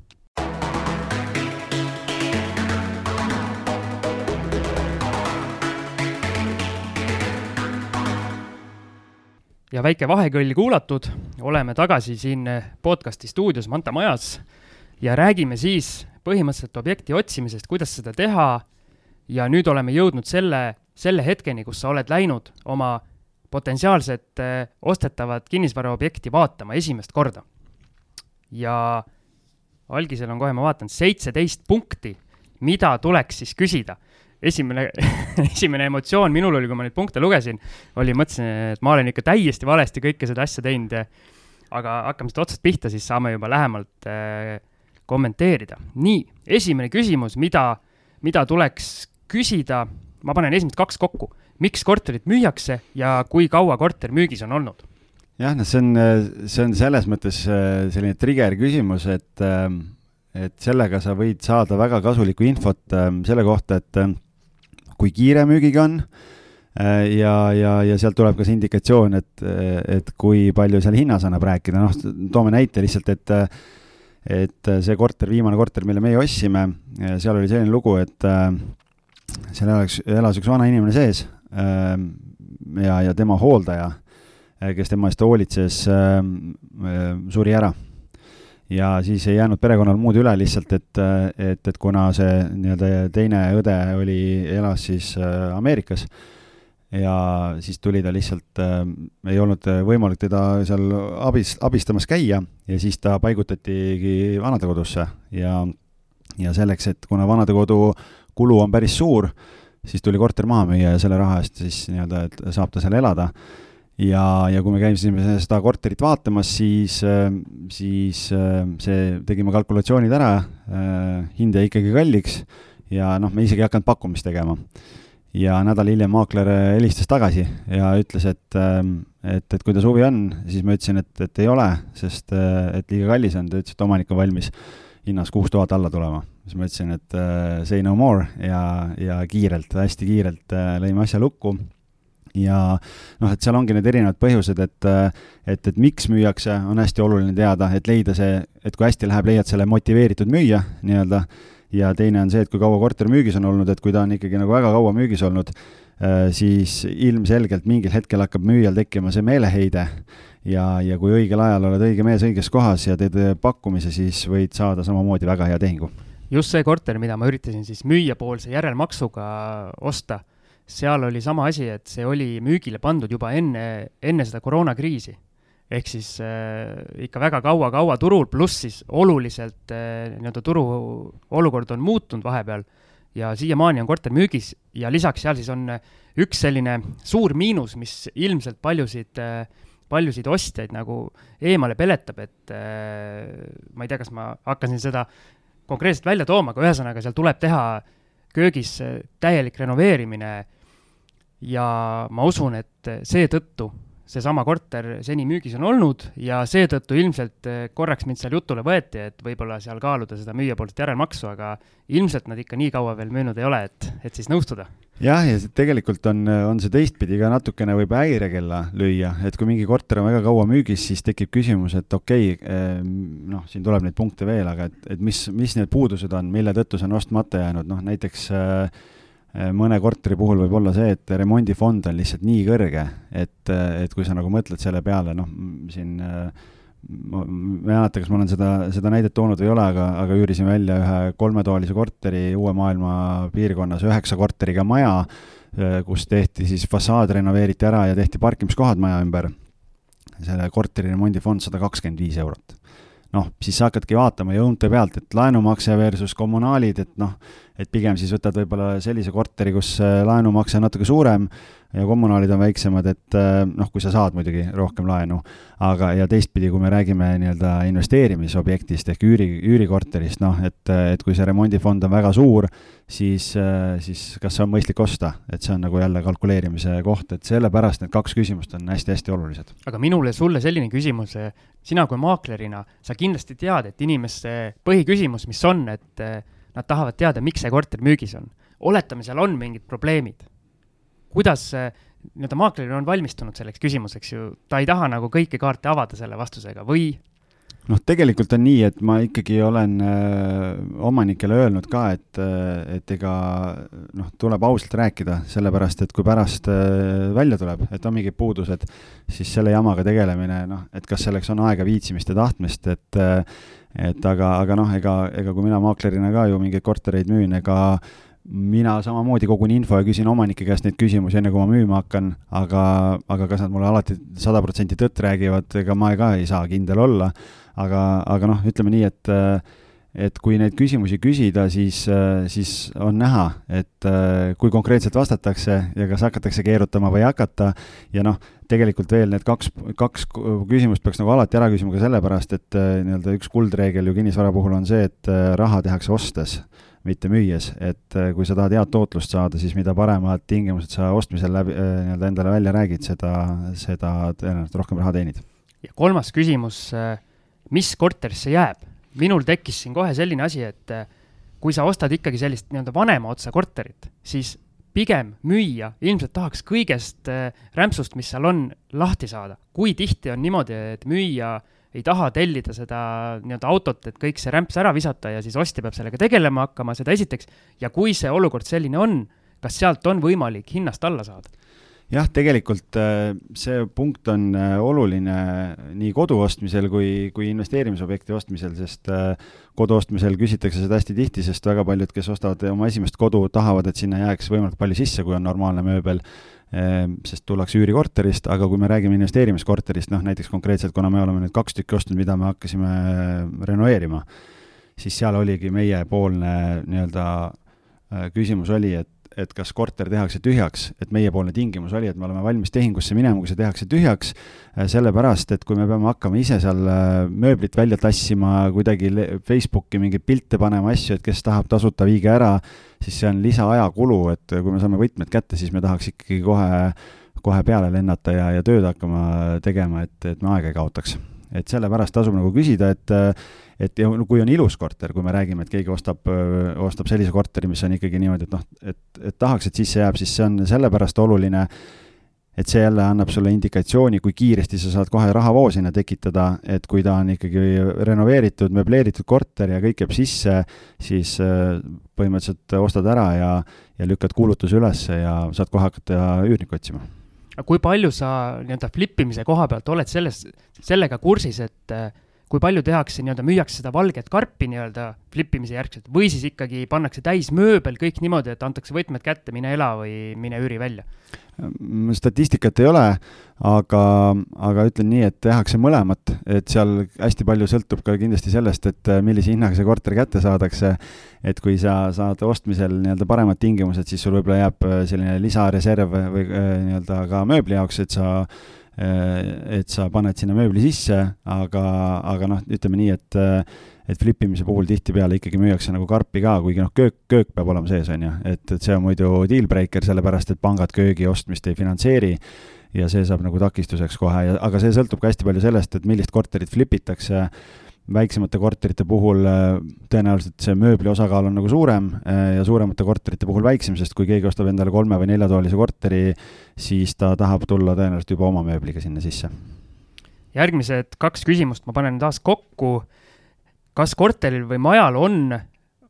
ja väike vahekõll kuulatud, oleme tagasi siin podcasti stuudios Manta majas ja räägime siis põhimõtteliselt objekti otsimisest, kuidas seda teha. ja nüüd oleme jõudnud selle, selle hetkeni, kus sa oled läinud oma potentsiaalset eh, ostetavat kinnisvaraobjekti vaatama esimest korda. ja algisel on kohe, ma vaatan, seitseteist punkti, mida tuleks siis küsida esimene [laughs] esimene emotsioon minul oli, kui ma neid punkte lugesin, oli, mõtlesin, et ma olen ikka täiesti valesti kõike seda asja teinud aga hakkame siit otsast pihta, siis saame juba lähemalt äh, kommenteerida. nii, esimene küsimus, mida, mida tuleks küsida, ma panen esimesed kaks kokku. miks korterit müüakse ja kui kaua korter müügis on olnud? jah, no see on, see on selles mõttes äh, selline trigger küsimus, et, äh, et sellega sa võid saada väga kasulikku infot äh, selle kohta, et kui kiire müügiga on äh, ja, ja, ja sealt tuleb ka see indikatsioon, et, et kui palju seal hinnas annab rääkida, noh, toome näite lihtsalt, et et see korter, viimane korter, mille meie ostsime, seal oli selline lugu, et äh, seal elas, elas üks vana inimene sees, äh, ja, ja tema hooldaja, kes tema eest hoolitses, suri ära ja siis ei jäänud perekonnal muud üle lihtsalt, et, et, et kuna see nii-öelda teine õde oli, elas siis äh, Ameerikas ja siis tuli ta lihtsalt äh,, ei olnud võimalik teda seal abis, abistamas käia ja siis ta paigutatigi vanadekodusse ja, ja selleks, et kuna vanadekodu kulu on päris suur, siis tuli korter maha müüa ja selle raha eest siis nii-öelda, et saab ta seal elada ja, ja kui me käisime seda korterit vaatamas, siis, äh, siis äh, see, tegime kalkulatsioonid ära, äh, hind jäi ikkagi kalliks ja noh, me isegi ei hakanud pakkumist tegema. ja nädal hiljem maakler helistas tagasi ja ütles, et, et, et kui ta suvi on, siis ma ütlesin, et, et ei ole, sest et liiga kallis on, ta ütles, et omanik on valmis hinnas kuus tuhat alla tulema. siis ma ütlesin, et say no more ja, ja kiirelt, hästi kiirelt lõime asja lukku ja noh, et seal ongi need erinevad põhjused, et, et, et miks müüakse, on hästi oluline teada, et leida see, et kui hästi läheb, leiad selle motiveeritud müüja nii-öelda, ja teine on see, et kui kaua korter müügis on olnud, et kui ta on ikkagi nagu väga kaua müügis olnud, äh, siis ilmselgelt mingil hetkel hakkab müüjal tekkima see meeleheide ja, ja kui õigel ajal oled õige mees õiges kohas ja teed pakkumise, siis võid saada samamoodi väga hea tehingu. just see korter, mida ma üritasin siis müüjapoolse järelmaksuga osta seal oli sama asi, et see oli müügile pandud juba enne, enne seda koroonakriisi. ehk siis äh, ikka väga kaua-kaua turul, pluss siis oluliselt äh, nii-öelda turu olukord on muutunud vahepeal ja siiamaani on korter müügis ja lisaks seal siis on äh, üks selline suur miinus, mis ilmselt paljusid äh, paljusid ostjaid nagu eemale peletab, et äh, ma ei tea, kas ma hakkasin seda konkreetselt välja tooma, aga ühesõnaga seal tuleb teha köögis äh, täielik renoveerimine ja ma usun, et seetõttu seesama korter seni müügis on olnud ja seetõttu ilmselt korraks mind seal jutule võeti, et võib-olla seal kaaluda seda müüjapoolset järelmaksu, aga ilmselt nad ikka nii kaua veel müünud ei ole, et, et siis nõustuda. jah, ja tegelikult on, on see teistpidi ka natukene võib häirekella lüüa, et kui mingi korter on väga kaua müügis, siis tekib küsimus, et okei okay,, eh, noh, siin tuleb neid punkte veel, aga et, et mis, mis need puudused on, mille tõttu see on ostmata jäänud, noh näiteks Äh, mõne korteri puhul võib olla see, et remondifond on lihtsalt nii kõrge, et, et kui sa nagu mõtled selle peale, noh, siin äh, ma ei mäleta, kas ma olen seda, seda näidet toonud või ei ole, aga, aga üürisin välja ühe kolmetoalise korteri Uue Maailma piirkonnas, üheksa korteriga maja, äh, kus tehti siis fassaad renoveeriti ära ja tehti parkimiskohad maja ümber. selle korteri remondifond sada kakskümmend viis eurot noh, siis sa hakkadki vaatama jõunte pealt, et laenumakse versus kommunaalid, et noh, et pigem siis võtad võib-olla sellise korteri, kus äh, laenumakse on natuke suurem ja kommunaalid on väiksemad, et äh, noh, kui sa saad muidugi rohkem laenu, aga, ja teistpidi, kui me räägime nii-öelda investeerimisobjektist ehk üüri, üürikorterist, noh, et, et kui see remondifond on väga suur, siis, äh, siis kas see on mõistlik osta, et see on nagu jälle kalkuleerimise koht, et sellepärast need kaks küsimust on hästi-hästi olulised. aga minule sulle selline küsimus, sina kui maaklerina, sa kindlasti tead, et inimeste põhiküsimus, mis on, et nad tahavad teada, miks see korter müügis on. oletame, seal on mingid probleemid kuidas nii-öelda maakler on valmistunud selleks küsimuseks ju, ta ei taha nagu kõiki kaarte avada selle vastusega või? noh, tegelikult on nii, et ma ikkagi olen äh, omanikele öelnud ka, et, äh, et ega noh, tuleb ausalt rääkida, sellepärast et kui pärast äh, välja tuleb, et on mingid puudused, siis selle jamaga tegelemine, noh, et kas selleks on aega, viitsimist ja tahtmist, et äh, et aga, aga noh, ega, ega kui mina maaklerina ka ju mingeid kortereid müün, ega mina samamoodi kogun info ja küsin omanike käest neid küsimusi, enne kui ma müüma hakkan, aga, aga kas nad mulle alati sada protsenti tõtt räägivad, ega ma ka ei saa kindel olla. aga, aga noh, ütleme nii, et et kui neid küsimusi küsida, siis, siis on näha, et kui konkreetselt vastatakse ja kas hakatakse keerutama või ei hakata ja noh, tegelikult veel need kaks, kaks küsimust peaks nagu alati ära küsima ka sellepärast, et nii-öelda üks kuldreegel ju kinnisvara puhul on see, et raha tehakse ostes mitte müües, et äh, kui sa tahad head tootlust saada, siis mida paremad tingimused sa ostmisel läbi, äh, nii-öelda endale välja räägid, seda, seda tõenäoliselt rohkem raha teenid. ja kolmas küsimus, äh, mis korterisse jääb? minul tekkis siin kohe selline asi, et kui sa ostad ikkagi sellist nii-öelda vanema otsa korterit, siis pigem müüja ilmselt tahaks kõigest rämpsust, mis seal on, lahti saada. kui tihti on niimoodi, et müüja äh, ei taha tellida seda nii-öelda autot, et kõik see rämps ära visata ja siis ostja peab sellega tegelema hakkama, seda esiteks. ja kui see olukord selline on, kas sealt on võimalik hinnast alla saada? jah, tegelikult äh, see punkt on äh, oluline nii kodu ostmisel kui, kui investeerimisobjekti ostmisel, sest äh, kodu ostmisel küsitakse seda hästi tihti, sest väga paljud, kes ostavad oma esimest kodu, tahavad, et sinna jääks võimalikult palju sisse, kui on normaalne mööbel, sest tullakse üürikorterist, aga kui me räägime investeerimiskorterist, noh näiteks konkreetselt, kuna me oleme nüüd kaks tükki ostnud, mida me hakkasime renoveerima, siis seal oligi meiepoolne nii-öelda küsimus oli, et et kas korter tehakse tühjaks, et meiepoolne tingimus oli, et me oleme valmis tehingusse minema, kui see tehakse tühjaks, äh, sellepärast et kui me peame hakkama ise seal äh, mööblit välja tassima, kuidagi Facebooki mingeid pilte panema, asju, et kes tahab tasuta, viige ära, siis see on lisaajakulu, et kui me saame võtmed kätte, siis me tahaks ikkagi kohe, kohe peale lennata ja, ja tööd hakkama tegema, et, et me aega ei kaotaks. Et sellepärast tasub nagu küsida, et et ja kui on ilus korter, kui me räägime, et keegi ostab, ostab sellise korteri, mis on ikkagi niimoodi, et noh, et, et tahaks, et sisse jääb, siis see on sellepärast oluline, et see jälle annab sulle indikatsiooni, kui kiiresti sa saad kohe rahavoo sinna tekitada, et kui ta on ikkagi renoveeritud, möbleeritud korter ja kõik jääb sisse, siis põhimõtteliselt ostad ära ja, ja lükkad kuulutuse üles ja saad kohe hakata üürnikku otsima aga kui palju sa nii-öelda flip imise koha pealt oled selles, sellega kursis, et kui palju tehakse nii-öelda, müüakse seda valget karpi nii-öelda flipimise järgselt või siis ikkagi pannakse täis mööbel kõik niimoodi, et antakse võtmed kätte, mine ela või mine üüri välja? statistikat ei ole, aga, aga ütlen nii, et tehakse mõlemat, et seal hästi palju sõltub ka kindlasti sellest, et millise hinnaga see korter kätte saadakse. et kui sa saad ostmisel nii-öelda paremad tingimused, siis sul võib-olla jääb selline lisareserv või nii-öelda ka mööbli jaoks, et sa Äh, et sa paned sinna mööbli sisse, aga, aga noh, ütleme nii, et et flip imise puhul tihtipeale ikkagi müüakse nagu karpi ka, kuigi noh, köök, köök peab olema sees, on ju, et, et see on muidu deal breaker, sellepärast et pangad köögi ostmist ei finantseeri ja see saab nagu takistuseks kohe. Ja, aga see sõltub ka hästi palju sellest, et millist korterit flip itakse väiksemate korterite puhul äh, tõenäoliselt see mööbli osakaal on nagu suurem äh, ja suuremate korterite puhul väiksem, sest kui keegi ostab endale kolme- või neljatoalise korteri, siis ta tahab tulla tõenäoliselt juba oma mööbliga sinna sisse. järgmised kaks küsimust ma panen taas kokku. kas korteril või majal on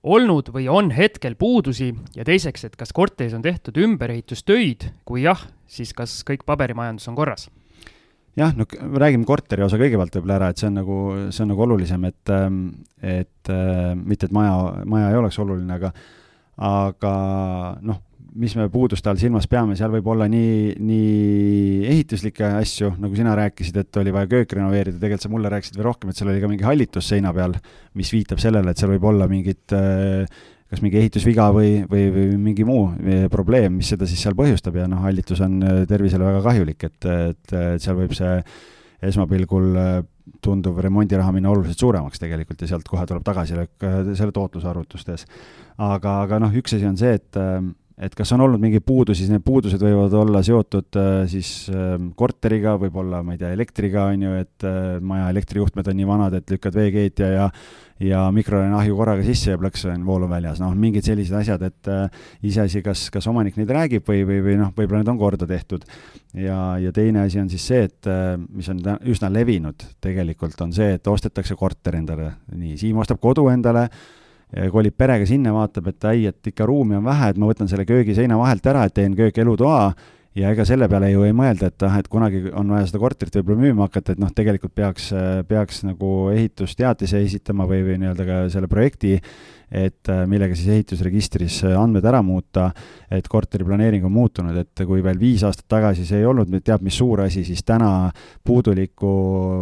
olnud või on hetkel puudusi ja teiseks, et kas korteris on tehtud ümberehitustöid, kui jah, siis kas kõik paberimajandus on korras? Jah, no räägime korteri osa kõigepealt võib-olla ära, et see on nagu, see on nagu olulisem, et, ähm, et äh, mitte, et maja, maja ei oleks oluline, aga, aga noh, mis me puuduste all silmas peame, seal võib olla nii, nii ehituslikke asju, nagu sina rääkisid, et oli vaja köök renoveerida, tegelikult sa mulle rääkisid veel rohkem, et seal oli ka mingi hallitus seina peal, mis viitab sellele, et seal võib olla mingid äh, kas mingi ehitusviga või, või, või mingi muu eh, probleem, mis seda siis seal põhjustab ja noh, hallitus on eh, tervisele väga kahjulik, et, et, et seal võib see esmapilgul eh, tunduv remondiraha minna oluliselt suuremaks tegelikult ja sealt kohe tuleb tagasilöök selle tootluse arvutustes. aga, aga noh, üks asi on see, et et kas on olnud mingeid puudusi, siis need puudused võivad olla seotud siis korteriga, võib-olla, ma ei tea, elektriga, on ju, et maja elektrijuhtmed on nii vanad, et lükkad veekeetja ja ja mikrolaineahju korraga sisse ja plõks on voolu väljas, noh, mingid sellised asjad, et äh, iseasi, kas, kas omanik neid räägib või, või, või noh, võib-olla need on korda tehtud. ja, ja teine asi on siis see, et äh, mis on üsna levinud tegelikult, on see, et ostetakse korter endale, nii, Siim ostab kodu endale, kolib perega sinna, vaatab, et ai, et ikka ruumi on vähe, et ma võtan selle köögi seina vahelt ära, et teen köök-elutoa ja ega selle peale ju ei mõelda, et ah, et kunagi on vaja seda korterit võib-olla müüma hakata, et noh, tegelikult peaks, peaks nagu ehitusteatise esitama või, või nii-öelda ka selle projekti, et millega siis ehitusregistris andmed ära muuta, et korteri planeering on muutunud, et kui veel viis aastat tagasi see ei olnud teab mis suur asi, siis täna puuduliku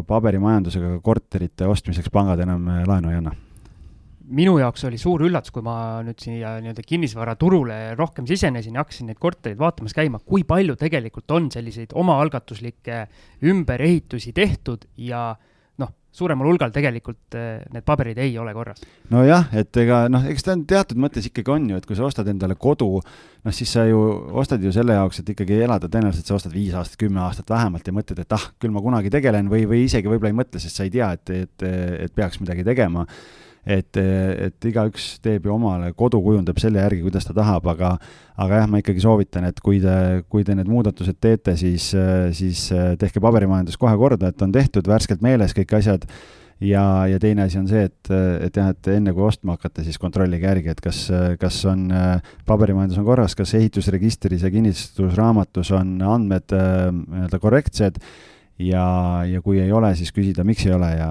paberimajandusega korterite ostmiseks pangad enam laenu ei anna minu jaoks oli suur üllatus, kui ma nüüd siia nii-öelda kinnisvaraturule rohkem sisenesin ja hakkasin neid kortereid vaatamas käima, kui palju tegelikult on selliseid omaalgatuslikke ümberehitusi tehtud ja noh, suuremal hulgal tegelikult eh, need paberid ei ole korras. nojah, et ega noh, eks ta on teatud mõttes ikkagi on ju, et kui sa ostad endale kodu, noh siis sa ju ostad ju selle jaoks, et ikkagi elada, tõenäoliselt sa ostad viis aastat, kümme aastat vähemalt ja mõtled, et ah, küll ma kunagi tegelen või, või isegi võib-olla ei mõtle, sest sa ei tea, et, et, et peaks midagi tegema et, et igaüks teeb ju omale, kodu kujundab selle järgi, kuidas ta tahab, aga aga jah, ma ikkagi soovitan, et kui te, kui te need muudatused teete, siis, siis tehke paberimajandus kohe korda, et on tehtud, värskelt meeles kõik asjad. Ja, ja teine asi on see, et, et jah, et enne kui ostma hakata, siis kontrollige järgi, et kas, kas on paberimajandus on korras, kas ehitusregistris ja kinnistusraamatus on andmed nii-öelda korrektsed ja, ja kui ei ole, siis küsida, miks ei ole ja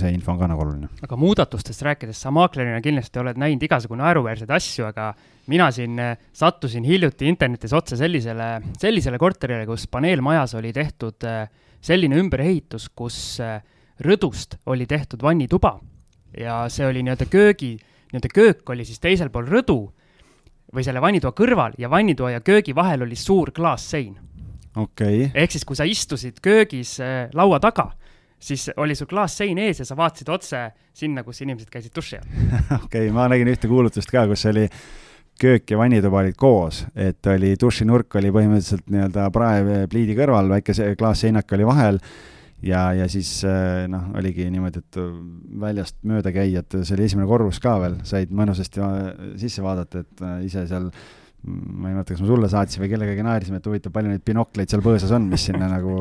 see info on ka nagu oluline. aga muudatustest rääkides, sa maaklerina kindlasti oled näinud igasugu naeruväärseid asju, aga mina siin sattusin hiljuti internetis otsa sellisele, sellisele korterile, kus paneelmajas oli tehtud selline ümberehitus, kus äh, rõdust oli tehtud vannituba ja see oli nii-öelda köögi, nii-öelda köök oli siis teisel pool rõdu või selle vannitoa kõrval ja vannitoa ja köögi vahel oli suur klaassein. Okay.. ehk siis, kui sa istusid köögis äh, laua taga, siis oli sul klaassein ees ja sa vaatasid otse sinna, kus inimesed käisid duši all. [laughs] okei okay,, ma nägin ühte kuulutust ka, kus oli köök ja vannituba olid koos, et oli dušinurk oli põhimõtteliselt nii-öelda praepliidi kõrval, väike see klaasseinak oli vahel. Ja, ja siis äh, noh, oligi niimoodi, et väljast mööda käijad, see oli esimene korrus ka veel, said mõnusasti sisse vaadata, et äh, ise seal ma ei mäleta, kas ma sulle saatsin või kellegagi naersime, et huvitav, palju neid binokleid seal põõsas on, mis sinna nagu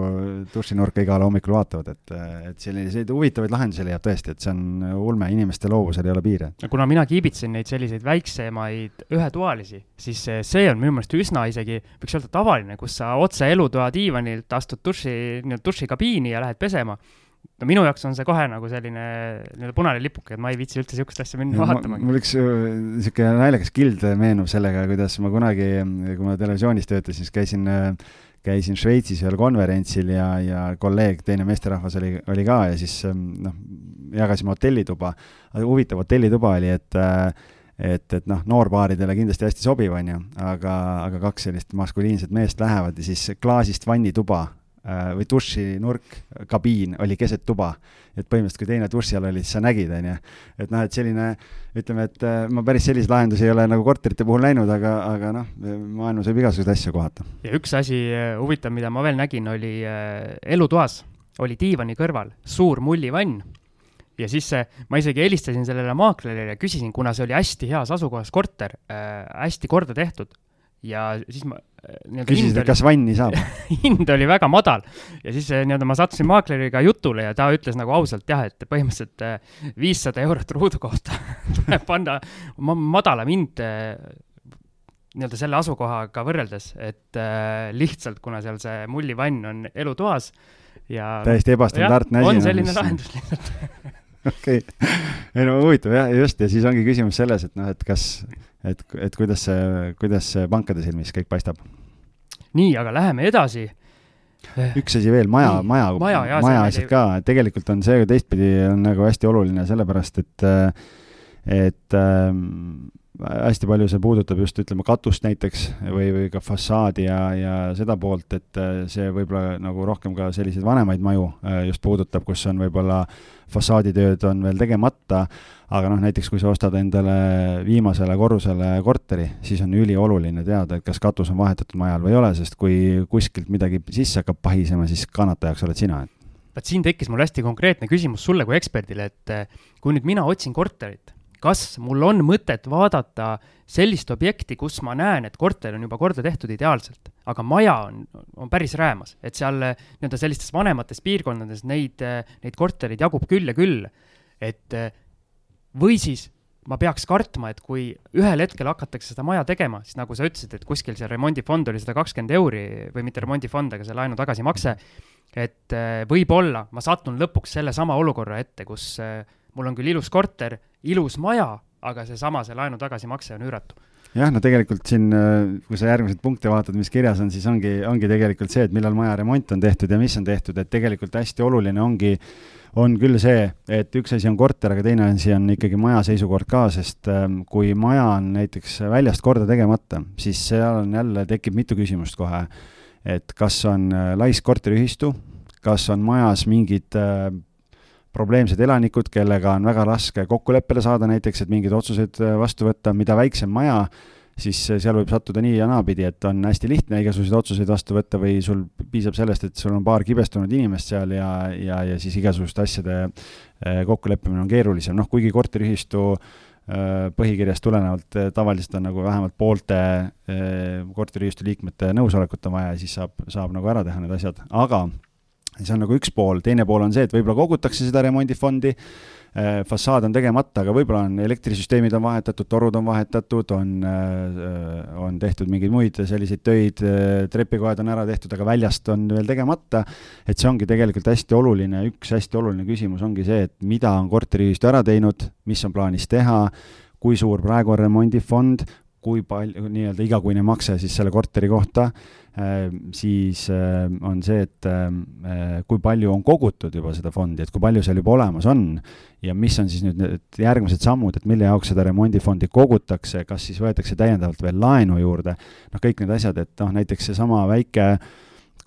dušinurka igal hommikul vaatavad, et, et selliseid huvitavaid lahendusi leiab tõesti, et see on ulme, inimeste loovusel ei ole piire. kuna mina kiibitsen neid selliseid väiksemaid ühetoalisi, siis see on minu meelest üsna isegi, võiks öelda tavaline, kus sa otse elutoa diivanilt astud duši, nii-öelda dušikabiini ja lähed pesema no minu jaoks on see kohe nagu selline nii-öelda punane lipuke, et ma ei viitsi üldse niisugust asja minna vaatama. mul üks niisugune naljakas kild meenub sellega, kuidas ma kunagi, kui ma televisioonis töötasin, siis käisin, käisin Šveitsis ühel konverentsil ja, ja kolleeg, teine meesterahvas oli, oli ka ja siis noh, jagasime hotellituba. huvitav hotellituba oli, et et, et noh, noorpaaridele kindlasti hästi sobiv, on ju, aga, aga kaks sellist maskuliinset meest lähevad ja siis klaasist vannituba Äh, või dušinurk, kabiin oli keset tuba. et põhimõtteliselt, kui teine duši all oli, siis sa nägid, on ju. et noh, et selline, ütleme, et äh, ma päris selliseid lahendusi ei ole nagu korterite puhul näinud, aga, aga noh, maailmas võib igasuguseid asju kohata. ja üks asi äh, huvitav, mida ma veel nägin, oli elutoas, oli diivani kõrval suur mullivann ja siis ma isegi helistasin sellele maaklerile ja küsisin, kuna see oli hästi heas asukohas korter äh,, hästi korda tehtud, ja siis ma äh, küsisid, et kas vanni saab [laughs] hind oli väga madal ja siis äh, nii-öelda ma sattusin maakleriga jutule ja ta ütles nagu ausalt jah, et põhimõtteliselt äh, viissada eurot ruudu kohta [laughs] tuleb panna ma madalam hind nii-öelda selle asukohaga võrreldes, et äh, lihtsalt kuna seal see mullivann on elutoas ja täiesti ebastandardne asi. on selline lahendus lihtsalt [laughs] okei okay., ei no huvitav jah, just, ja siis ongi küsimus selles, et noh, et kas, et, et kuidas see, kuidas see pankade silmis kõik paistab. nii, aga läheme edasi. üks asi veel, maja, maja, maja, maja asjad ka, tegelikult on see teistpidi on nagu hästi oluline, sellepärast et, et ähm, hästi palju see puudutab just ütleme katust näiteks või, või ka fassaadi ja, ja seda poolt, et äh, see võib-olla nagu rohkem ka selliseid vanemaid maju äh, just puudutab, kus on võib-olla fassaaditööd on veel tegemata, aga noh, näiteks kui sa ostad endale viimasele korrusele korteri, siis on ülioluline teada, et kas katus on vahetatud majal või ei ole, sest kui kuskilt midagi sisse hakkab pahisema, siis kannatajaks oled sina vaat siin tekkis mul hästi konkreetne küsimus sulle kui eksperdile, et äh, kui nüüd mina otsin korterit kas mul on mõtet vaadata sellist objekti, kus ma näen, et korter on juba korda tehtud ideaalselt, aga maja on, on päris räämas, et seal nii-öelda sellistes vanemates piirkondades neid, neid korterid jagub küll ja küll. et või siis ma peaks kartma, et kui ühel hetkel hakatakse seda maja tegema, siis nagu sa ütlesid, et kuskil see remondifond oli sada kakskümmend euri või mitte remondifond, aga see laenu tagasimakse, et võib-olla ma satun lõpuks sellesama olukorra ette, kus mul on küll ilus korter, ilus maja, aga seesama, see laenu tagasimakse on üüratu jah, no tegelikult siin, äh, kui sa järgmiseid punkte vaatad, mis kirjas on, siis ongi, ongi tegelikult see, et millal maja remont on tehtud ja mis on tehtud, et tegelikult hästi oluline ongi, on küll see, et üks asi on korter, aga teine asi on ikkagi maja seisukord ka, sest ähm, kui maja on näiteks väljast korda tegemata, siis seal on jälle, tekib mitu küsimust kohe. et kas on äh, laisk korteriühistu, kas on majas mingid äh, probleemsed elanikud, kellega on väga raske kokkuleppele saada näiteks, et mingeid otsuseid äh, vastu võtta, mida väiksem maja, siis äh, seal võib sattuda nii ja naapidi, et on hästi lihtne igasuguseid otsuseid vastu võtta või sul piisab sellest, et sul on paar kibestunud inimest seal ja, ja, ja siis igasuguste asjade äh, kokkuleppimine on keerulisem, noh kuigi korteriühistu põhikirjast tulenevalt tavaliselt on nagu vähemalt poolte korteriühistu liikmete nõusolekut on vaja ja siis saab, saab nagu ära teha need asjad, aga see on nagu üks pool, teine pool on see, et võib-olla kogutakse seda remondifondi Äh, fassaad on tegemata, aga võib-olla on elektrisüsteemid on vahetatud, torud on vahetatud, on, äh, on tehtud mingeid muid selliseid töid, äh, trepikoed on ära tehtud, aga väljast on veel tegemata. et see ongi tegelikult hästi oluline, üks hästi oluline küsimus ongi see, et mida on korteriühistu ära teinud, mis on plaanis teha, kui suur praegu on remondifond, kui palju, nii-öelda igakuine makse siis selle korteri kohta Äh, siis äh, on see, et äh, kui palju on kogutud juba seda fondi, et kui palju seal juba olemas on ja mis on siis nüüd need järgmised sammud, et mille jaoks seda remondifondi kogutakse, kas siis võetakse täiendavalt veel laenu juurde, noh, kõik need asjad, et noh, näiteks seesama väike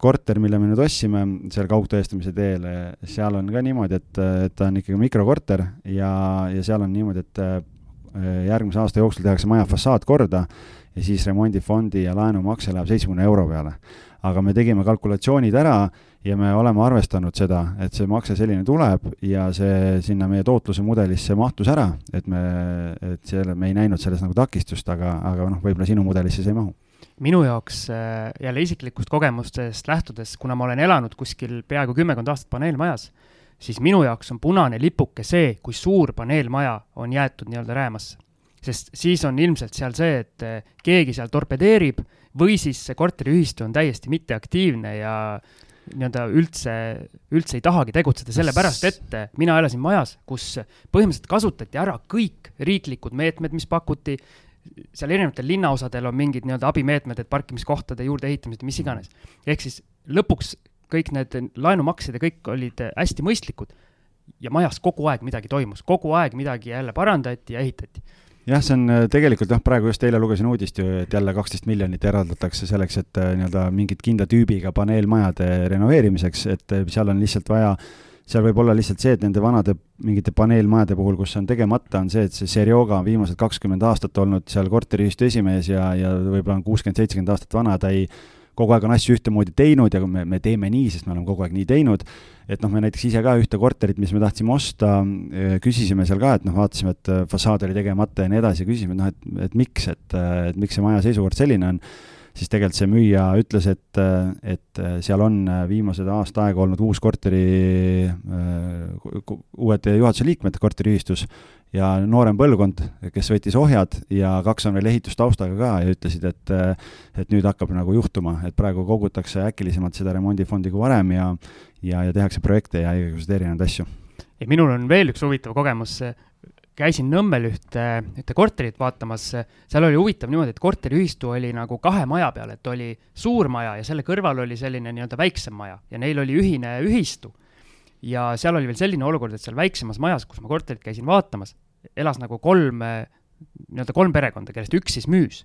korter, mille me nüüd ostsime seal kaugtõestamise teel, seal on ka niimoodi, et, et ta on ikkagi mikrokorter ja, ja seal on niimoodi, et järgmise aasta jooksul tehakse maja fassaad korda ja siis remondifondi ja laenumakse läheb seitsmekümne euro peale. aga me tegime kalkulatsioonid ära ja me oleme arvestanud seda, et see makse selline tuleb ja see sinna meie tootluse mudelisse mahtus ära, et me, et selle, me ei näinud selles nagu takistust, aga, aga noh, võib-olla sinu mudelisse see ei mahu minu jaoks äh, jälle isiklikust kogemustest lähtudes, kuna ma olen elanud kuskil peaaegu kümmekond aastat paneelmajas, siis minu jaoks on punane lipuke see, kui suur paneelmaja on jäetud nii-öelda räämasse. Sest siis on ilmselt seal see, et eh, keegi seal torpedeerib või siis see korteriühistu on täiesti mitteaktiivne ja nii-öelda üldse, üldse ei tahagi tegutseda, sellepärast et mina elasin majas, kus põhimõtteliselt kasutati ära kõik riiklikud meetmed, mis pakuti, seal erinevatel linnaosadel on mingid nii-öelda abimeetmed, et parkimiskohtade juurdeehitamised, mis iganes. ehk siis lõpuks kõik need laenumaksed ja kõik olid hästi mõistlikud. ja majas kogu aeg midagi toimus, kogu aeg midagi jälle parandati ja ehitati. Jah, see on äh, tegelikult jah, praegu just eile lugesin uudist ju, et jälle kaksteist miljonit eraldatakse selleks, et äh, nii-öelda mingit kindla tüübiga paneelmajade renoveerimiseks, et äh, seal on lihtsalt vaja, seal võib olla lihtsalt see, et nende vanade mingite paneelmajade puhul, kus on tegemata, on see, et see Serioga on viimased kakskümmend aastat olnud seal korteriühistu esimees ja, ja võib-olla on kuuskümmend, seitsekümmend aastat vana, ta ei kogu aeg on asju ühtemoodi teinud ja me, me teeme nii, sest me oleme kogu aeg nii teinud, et noh, me näiteks ise ka ühte korterit, mis me tahtsime osta, eh, küsisime seal ka, et noh, vaatasime, et eh, fassaad oli tegemata ja nii edasi, küsisime, et noh, et, et miks, et, et miks see maja seisukord selline on, siis tegelikult see müüja ütles, et, et seal on viimased aasta aega olnud uus korteri, uued juhatuse liikmed korteriühistus ja noorem põlvkond, kes võttis ohjad ja kaks on veel ehitustaustaga ka ja ütlesid, et et nüüd hakkab nagu juhtuma, et praegu kogutakse äkilisemalt seda remondifondi kui varem ja ja, ja tehakse projekte ja igasuguseid erinevaid asju. ja minul on veel üks huvitav kogemus, käisin Nõmmel ühte, ühte korterit vaatamas, seal oli huvitav niimoodi, et korteriühistu oli nagu kahe maja peal, et oli suur maja ja selle kõrval oli selline nii-öelda väiksem maja ja neil oli ühine ühistu ja seal oli veel selline olukord, et seal väiksemas majas, kus ma korterit käisin vaatamas, elas nagu kolm, nii-öelda kolm perekonda, kellest üks siis müüs.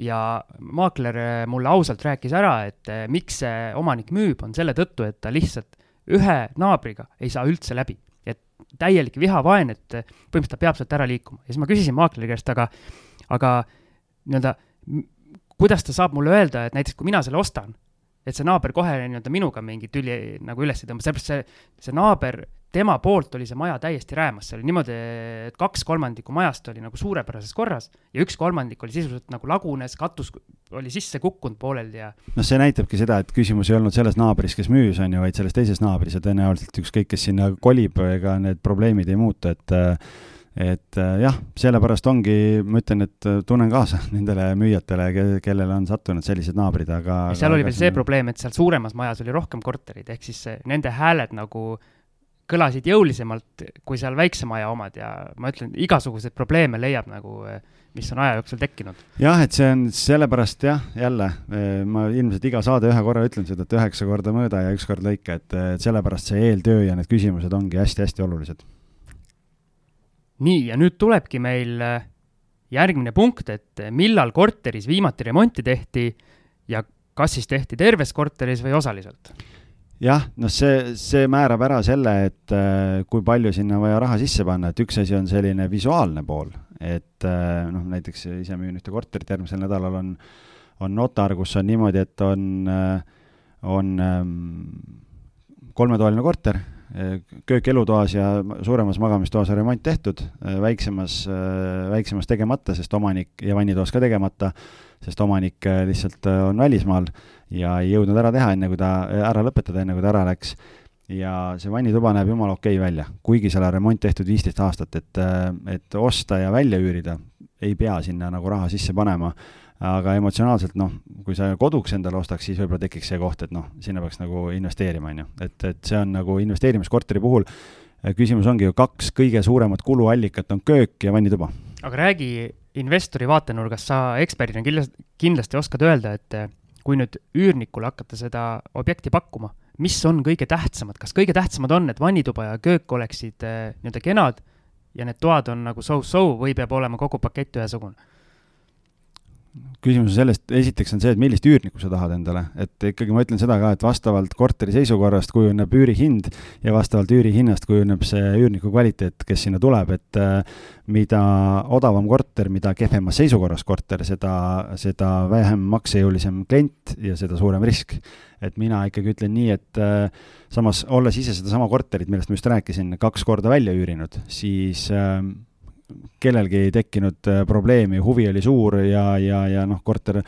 ja maakler mulle ausalt rääkis ära, et eh, miks see omanik müüb, on selle tõttu, et ta lihtsalt ühe naabriga ei saa üldse läbi. et täielik vihavaen, et põhimõtteliselt ta peab sealt ära liikuma. ja siis ma küsisin maakleri käest, aga, aga nii-öelda kuidas ta saab mulle öelda, et näiteks kui mina selle ostan, et see naaber kohe nii-öelda minuga mingit tüli nagu üles ei tõmba, sellepärast see, see naaber, tema poolt oli see maja täiesti räämas, see oli niimoodi, et kaks kolmandikku majast oli nagu suurepärases korras ja üks kolmandik oli sisuliselt nagu lagunes, katus oli sisse kukkunud pooleldi ja. noh, see näitabki seda, et küsimus ei olnud selles naabris, kes müüs, on ju, vaid selles teises naabris ja tõenäoliselt ükskõik, kes sinna kolib, ega need probleemid ei muutu, et äh, et äh, jah, sellepärast ongi, ma ütlen, et äh, tunnen kaasa [laughs] nendele müüjatele, kellele on sattunud sellised naabrid, aga seal aga oli veel see probleem, et seal suuremas majas oli rohkem korterid, ehk siis nende hääled nagu kõlasid jõulisemalt kui seal väikse maja omad ja ma ütlen, igasuguseid probleeme leiab nagu, mis on aja jooksul tekkinud. jah, et see on sellepärast jah, jälle, ma ilmselt iga saade ühe korra ütlen seda, et üheksa korda mõõda ja üks kord lõika, et sellepärast see eeltöö ja need küsimused ongi hästi-hästi olulised nii, ja nüüd tulebki meil äh, järgmine punkt, et äh, millal korteris viimati remonti tehti ja kas siis tehti terves korteris või osaliselt? jah, noh, see, see määrab ära selle, et äh, kui palju sinna vaja raha sisse panna, et üks asi on selline visuaalne pool, et noh, näiteks ise müün ühte korterit, järgmisel nädalal on, on notar, kus on niimoodi, et on on ähm, kolmetoaline korter köök elutoas ja suuremas magamistoas on remont tehtud, väiksemas, väiksemas tegemata, sest omanik, ja vannitoas ka tegemata, sest omanik lihtsalt on välismaal ja ei jõudnud ära teha, enne kui ta, ära lõpetada, enne kui ta ära läks. ja see vannituba näeb jumala okei okay välja, kuigi seal on remont tehtud viisteist aastat, et, et osta ja välja üürida, ei pea sinna nagu raha sisse panema, aga emotsionaalselt noh, kui sa koduks endale ostaks, siis võib-olla tekiks see koht, et noh, sinna peaks nagu investeerima, on ju, et, et see on nagu investeerimiskorteri puhul, küsimus ongi ju kaks kõige suuremat kuluallikat on köök ja vannituba. aga räägi investori vaatenurgast, sa eksperdina kindlasti, kindlasti oskad öelda, et kui nüüd üürnikule hakata seda objekti pakkuma mis on kõige tähtsamad, kas kõige tähtsamad on, et vannituba ja köök oleksid äh, nii-öelda kenad ja need toad on nagu so-so või peab olema kogu pakett ühesugune? Küsimus on sellest, esiteks on see, et millist üürnikku sa tahad endale, et ikkagi ma ütlen seda ka, et vastavalt korteri seisukorrast kujuneb üürihind ja vastavalt üürihinnast kujuneb see üürniku kvaliteet, kes sinna tuleb, et äh, mida odavam korter, mida kehvemas seisukorras korter, seda, seda vähem maksejõulisem klient ja seda suurem risk. et mina ikkagi ütlen nii, et äh, samas, olles ise sedasama korterit, millest ma just rääkisin, kaks korda välja üürinud, siis äh, kellelgi ei tekkinud äh, probleemi, huvi oli suur ja, ja, ja noh, korter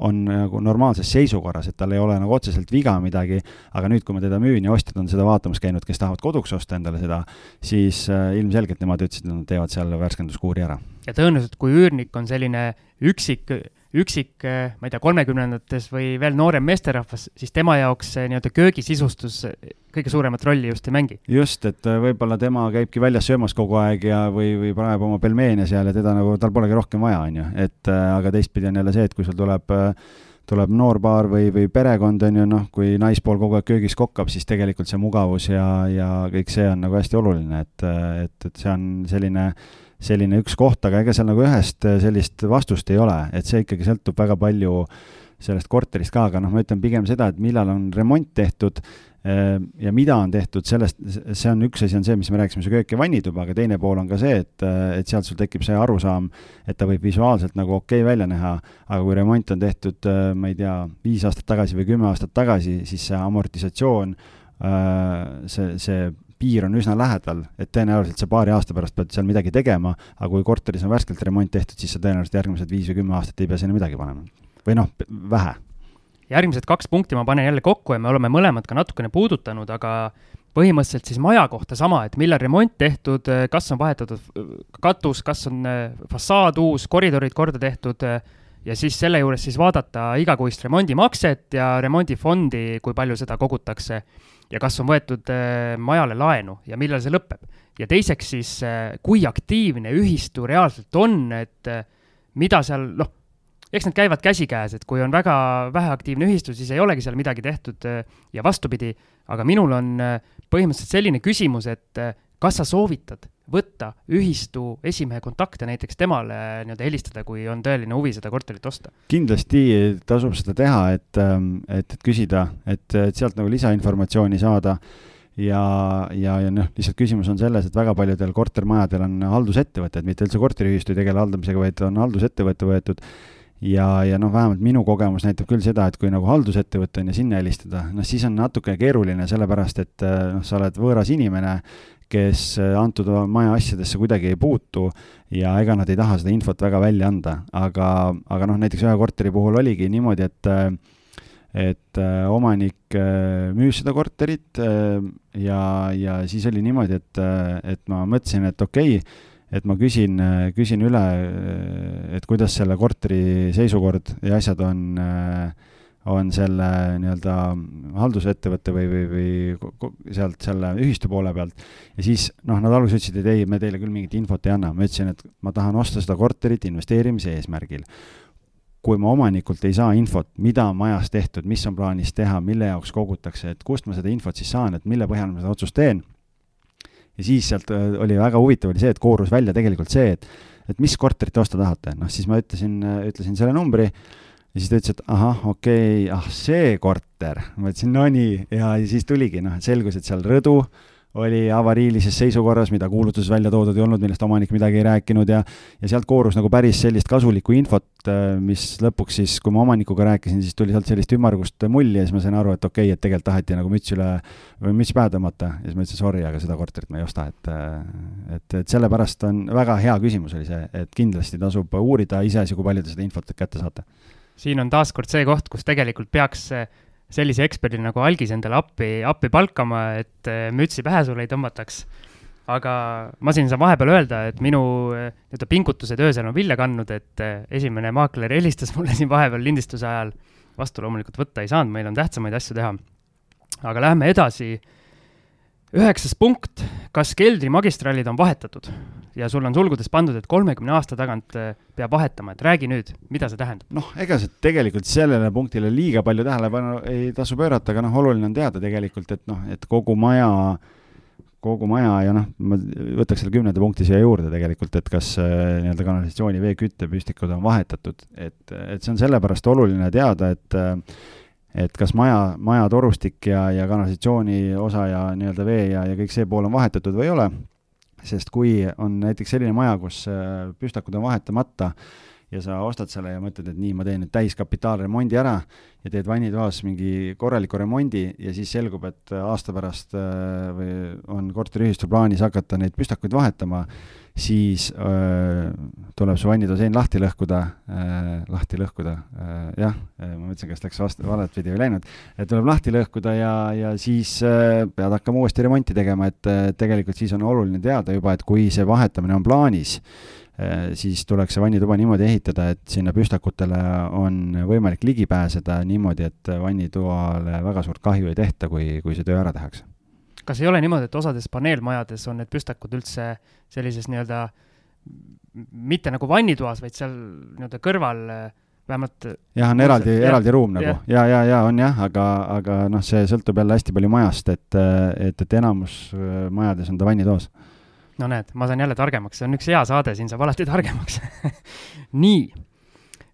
on nagu normaalses seisukorras, et tal ei ole nagu otseselt viga midagi, aga nüüd, kui ma teda müün ja ostjad on seda vaatamas käinud, kes tahavad koduks osta endale seda, siis äh, ilmselgelt nemad ütlesid, et nad teevad seal värskenduskuuri ära. ja tõenäoliselt, kui üürnik on selline üksik üksik, eh, ma ei tea, kolmekümnendates või veel noorem meesterahvas, siis tema jaoks see nii-öelda köögisisustus kõige suuremat rolli just ei mängi. just, et eh, võib-olla tema käibki väljas söömas kogu aeg ja, või, või paneb oma pelmeene seal ja teda nagu, tal polegi rohkem vaja, on ju, et eh, aga teistpidi on jälle see, et kui sul tuleb tuleb noor paar või, või perekond, on ju, noh, kui naispool kogu aeg köögis kokkab, siis tegelikult see mugavus ja, ja kõik see on nagu hästi oluline, et, et, et see on selline selline üks koht, aga ega seal nagu ühest äh, sellist vastust ei ole, et see ikkagi sõltub väga palju sellest korterist ka, aga noh, ma ütlen pigem seda, et millal on remont tehtud äh, ja mida on tehtud, sellest, see on üks asi, on see, mis me rääkisime, see köök ja vannituba, aga teine pool on ka see, et, äh, et sealt sul tekib see arusaam, et ta võib visuaalselt nagu okei okay välja näha, aga kui remont on tehtud, ma ei tea, viis aastat tagasi või kümme aastat tagasi, siis see amortisatsioon, see, see piir on üsna lähedal, et tõenäoliselt sa paari aasta pärast pead seal midagi tegema, aga kui korteris on värskelt remont tehtud, siis sa tõenäoliselt järgmised viis või kümme aastat ei pea sinna midagi panema. või noh, vähe. Järgmised kaks punkti ma panen jälle kokku ja me oleme mõlemad ka natukene puudutanud, aga põhimõtteliselt siis maja kohta sama, et millal remont tehtud, kas on vahetatud katus, kas on äh, fassaad uus, koridorid korda tehtud äh, ja siis selle juures siis vaadata igakuist remondimakset ja remondifondi, kui palju seda kogutakse ja kas on võetud äh, majale laenu ja millal see lõpeb. ja teiseks siis, äh, kui aktiivne ühistu reaalselt on, et äh, mida seal, noh, eks need käivad käsikäes, et kui on väga väheaktiivne ühistu, siis ei olegi seal midagi tehtud ja vastupidi, aga minul on põhimõtteliselt selline küsimus, et kas sa soovitad võtta ühistu esimehe kontakte näiteks temale nii-öelda helistada, kui on tõeline huvi seda korterit osta? kindlasti tasub seda teha, et, ähm, et, et küsida, et, et sealt nagu lisainformatsiooni saada ja, ja, ja noh, lihtsalt küsimus on selles, et väga paljudel kortermajadel on haldusettevõtted, mitte üldse korteriühistu ei tegele haldamisega, vaid on haldusettevõte võetud ja, ja noh, vähemalt minu kogemus näitab küll seda, et kui nagu haldusettevõte on ja sinna helistada, noh siis on natuke keeruline, sellepärast et noh, sa oled võõras inimene kes äh, antud maja asjadesse kuidagi ei puutu ja ega nad ei taha seda infot väga välja anda, aga, aga noh, näiteks ühe korteri puhul oligi niimoodi, et äh, et omanik müüs seda korterit ja, ja siis oli niimoodi, et, et ma mõtlesin, et okei okay,, et ma küsin, küsin üle, et kuidas selle korteri seisukord ja asjad on on selle nii-öelda haldusettevõtte või, või, või sealt selle ühistu poole pealt. ja siis noh, nad alguses ütlesid, et ei, me teile küll mingit infot ei anna, ma ütlesin, et ma tahan osta seda korterit investeerimise eesmärgil. kui ma omanikult ei saa infot, mida on majas tehtud, mis on plaanis teha, mille jaoks kogutakse, et kust ma seda infot siis saan, et mille põhjal ma seda otsust teen. Ja siis sealt äh, oli väga huvitav oli see, et koorus välja tegelikult see, et, et mis korterit te osta tahate, noh siis ma ütlesin, ütlesin selle numbri ja siis ta ütles, et ahah, okei okay,, ah see korter. ma ütlesin, no nii, ja siis tuligi, noh, selgus, et seal rõdu oli avariilises seisukorras, mida kuulutuses välja toodud ei olnud, millest omanik midagi ei rääkinud ja ja sealt koorus nagu päris sellist kasulikku infot, äh, mis lõpuks siis, kui ma omanikuga rääkisin, siis tuli sealt sellist ümmargust mulli ja siis ma sain aru, et okei okay,, et tegelikult taheti nagu müts üle või müts pähe tõmmata. Ja siis ma ütlesin sorry, aga seda korterit ma ei osta, et äh, et, et sellepärast on väga hea küsimus oli see, et kindlasti tasub uurida, iseasi, kui palju te seda infot kätte saate. Siin on taaskord see koht, kus tegelikult peaks sellise eksperdi nagu Algis endale appi, appi palkama, et äh, mütsi pähe sulle ei tõmbataks. aga ma siin saan vahepeal öelda, et minu äh, nii-öelda pingutused öösel on vilja kandnud, et äh, esimene maakler helistas mulle [laughs] siin vahepeal lindistuse ajal. vastu loomulikult võtta ei saanud, meil on tähtsamaid asju teha. aga läheme edasi üheksas punkt, kas keldrimagistraalid on vahetatud ja sul on sulgudes pandud, et kolmekümne aasta tagant äh, peab vahetama, et räägi nüüd, mida see tähendab? noh, ega see tegelikult sellele punktile liiga palju tähelepanu ei tasu pöörata, aga noh, oluline on teada tegelikult, et noh, et kogu maja, kogu maja ja noh, ma võtaks selle kümnenda punkti siia juurde tegelikult, et kas äh, nii-öelda kanalisatsiooni veeküttepüstikud on vahetatud, et, et see on sellepärast oluline teada, et äh, et kas maja, maja torustik ja, ja kanalisatsiooni osa ja nii-öelda vee ja, ja kõik see pool on vahetatud või ei ole, sest kui on näiteks selline maja, kus äh, püstakud on vahetamata ja sa ostad selle ja mõtled, et nii, ma teen nüüd täiskapitaalremondi ära ja teed vannitoas mingi korraliku remondi ja siis selgub, et aasta pärast äh, või on korteriühistul plaanis hakata neid püstakuid vahetama siis öö, tuleb su vannitosein lahti lõhkuda äh,, lahti lõhkuda äh,, jah, ma mõtlesin, kas läks vastu, valet pidi või läinud, tuleb lahti lõhkuda ja, ja siis äh, pead hakkama uuesti remonti tegema, et äh, tegelikult siis on oluline teada juba, et kui see vahetamine on plaanis äh,, siis tuleks see vannituba niimoodi ehitada, et sinna püstakutele on võimalik ligi pääseda niimoodi, et vannitoale väga suurt kahju ei tehta, kui, kui see töö ära tehakse. Kas ei ole niimoodi, et osades paneelmajades on need püstakud üldse sellises nii-öelda mitte nagu vannitoas, vaid seal nii-öelda kõrval vähemalt jah, on eraldi, eraldi ruum nagu. Ja, ja, ja on jah, aga, aga noh, see sõltub jälle hästi palju majast, et, et, et enamus äh, majades on ta vannitoas. No näed, ma saan jälle targemaks, see on üks hea saade, siin saab alati targemaks. [laughs] Nii,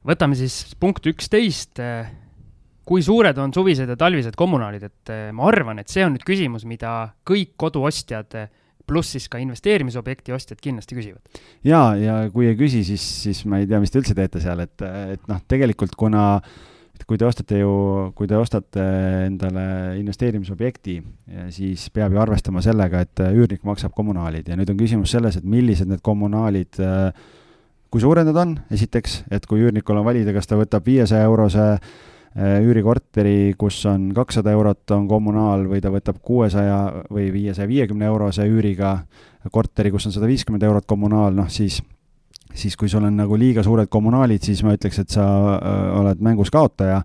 võtame siis punkt üksteist. Kui suured on suvised ja talvised kommunaalid, et eh, ma arvan, et see on nüüd küsimus, mida kõik koduostjad pluss siis ka investeerimisobjekti ostjad kindlasti küsivad. ja, ja kui ei küsi, siis, siis ma ei tea, mis te üldse teete seal, et, et noh, tegelikult kuna et kui te ostate ju, kui te ostate endale investeerimisobjekti, siis peab ju arvestama sellega, et üürnik maksab kommunaalid. Ja nüüd on küsimus selles, et millised need kommunaalid, kui suured need on, esiteks, et kui üürnikul on valida, kas ta võtab viiesaja eurose Äh, üürikorteri, kus on kakssada eurot, on kommunaal või ta võtab kuuesaja või viiesaja viiekümne eurose üüriga korteri, kus on sada viiskümmend eurot kommunaal, noh siis, siis kui sul on nagu liiga suured kommunaalid, siis ma ütleks, et sa äh, oled mängus kaotaja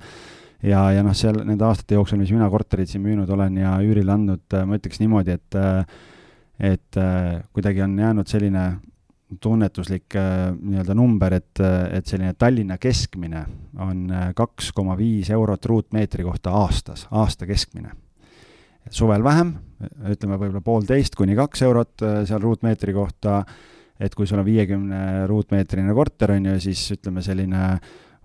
ja, ja noh, seal nende aastate jooksul, mis mina korterit siin müünud olen ja üürile andnud, äh, ma ütleks niimoodi, et et kuidagi on jäänud selline tunnetuslik äh, nii-öelda number, et, et selline Tallinna keskmine on äh, kaks koma viis eurot ruutmeetri kohta aastas, aasta keskmine. suvel vähem, ütleme võib-olla poolteist kuni kaks eurot äh, seal ruutmeetri kohta, et kui sul on viiekümne ruutmeetrine korter, on ju, siis ütleme selline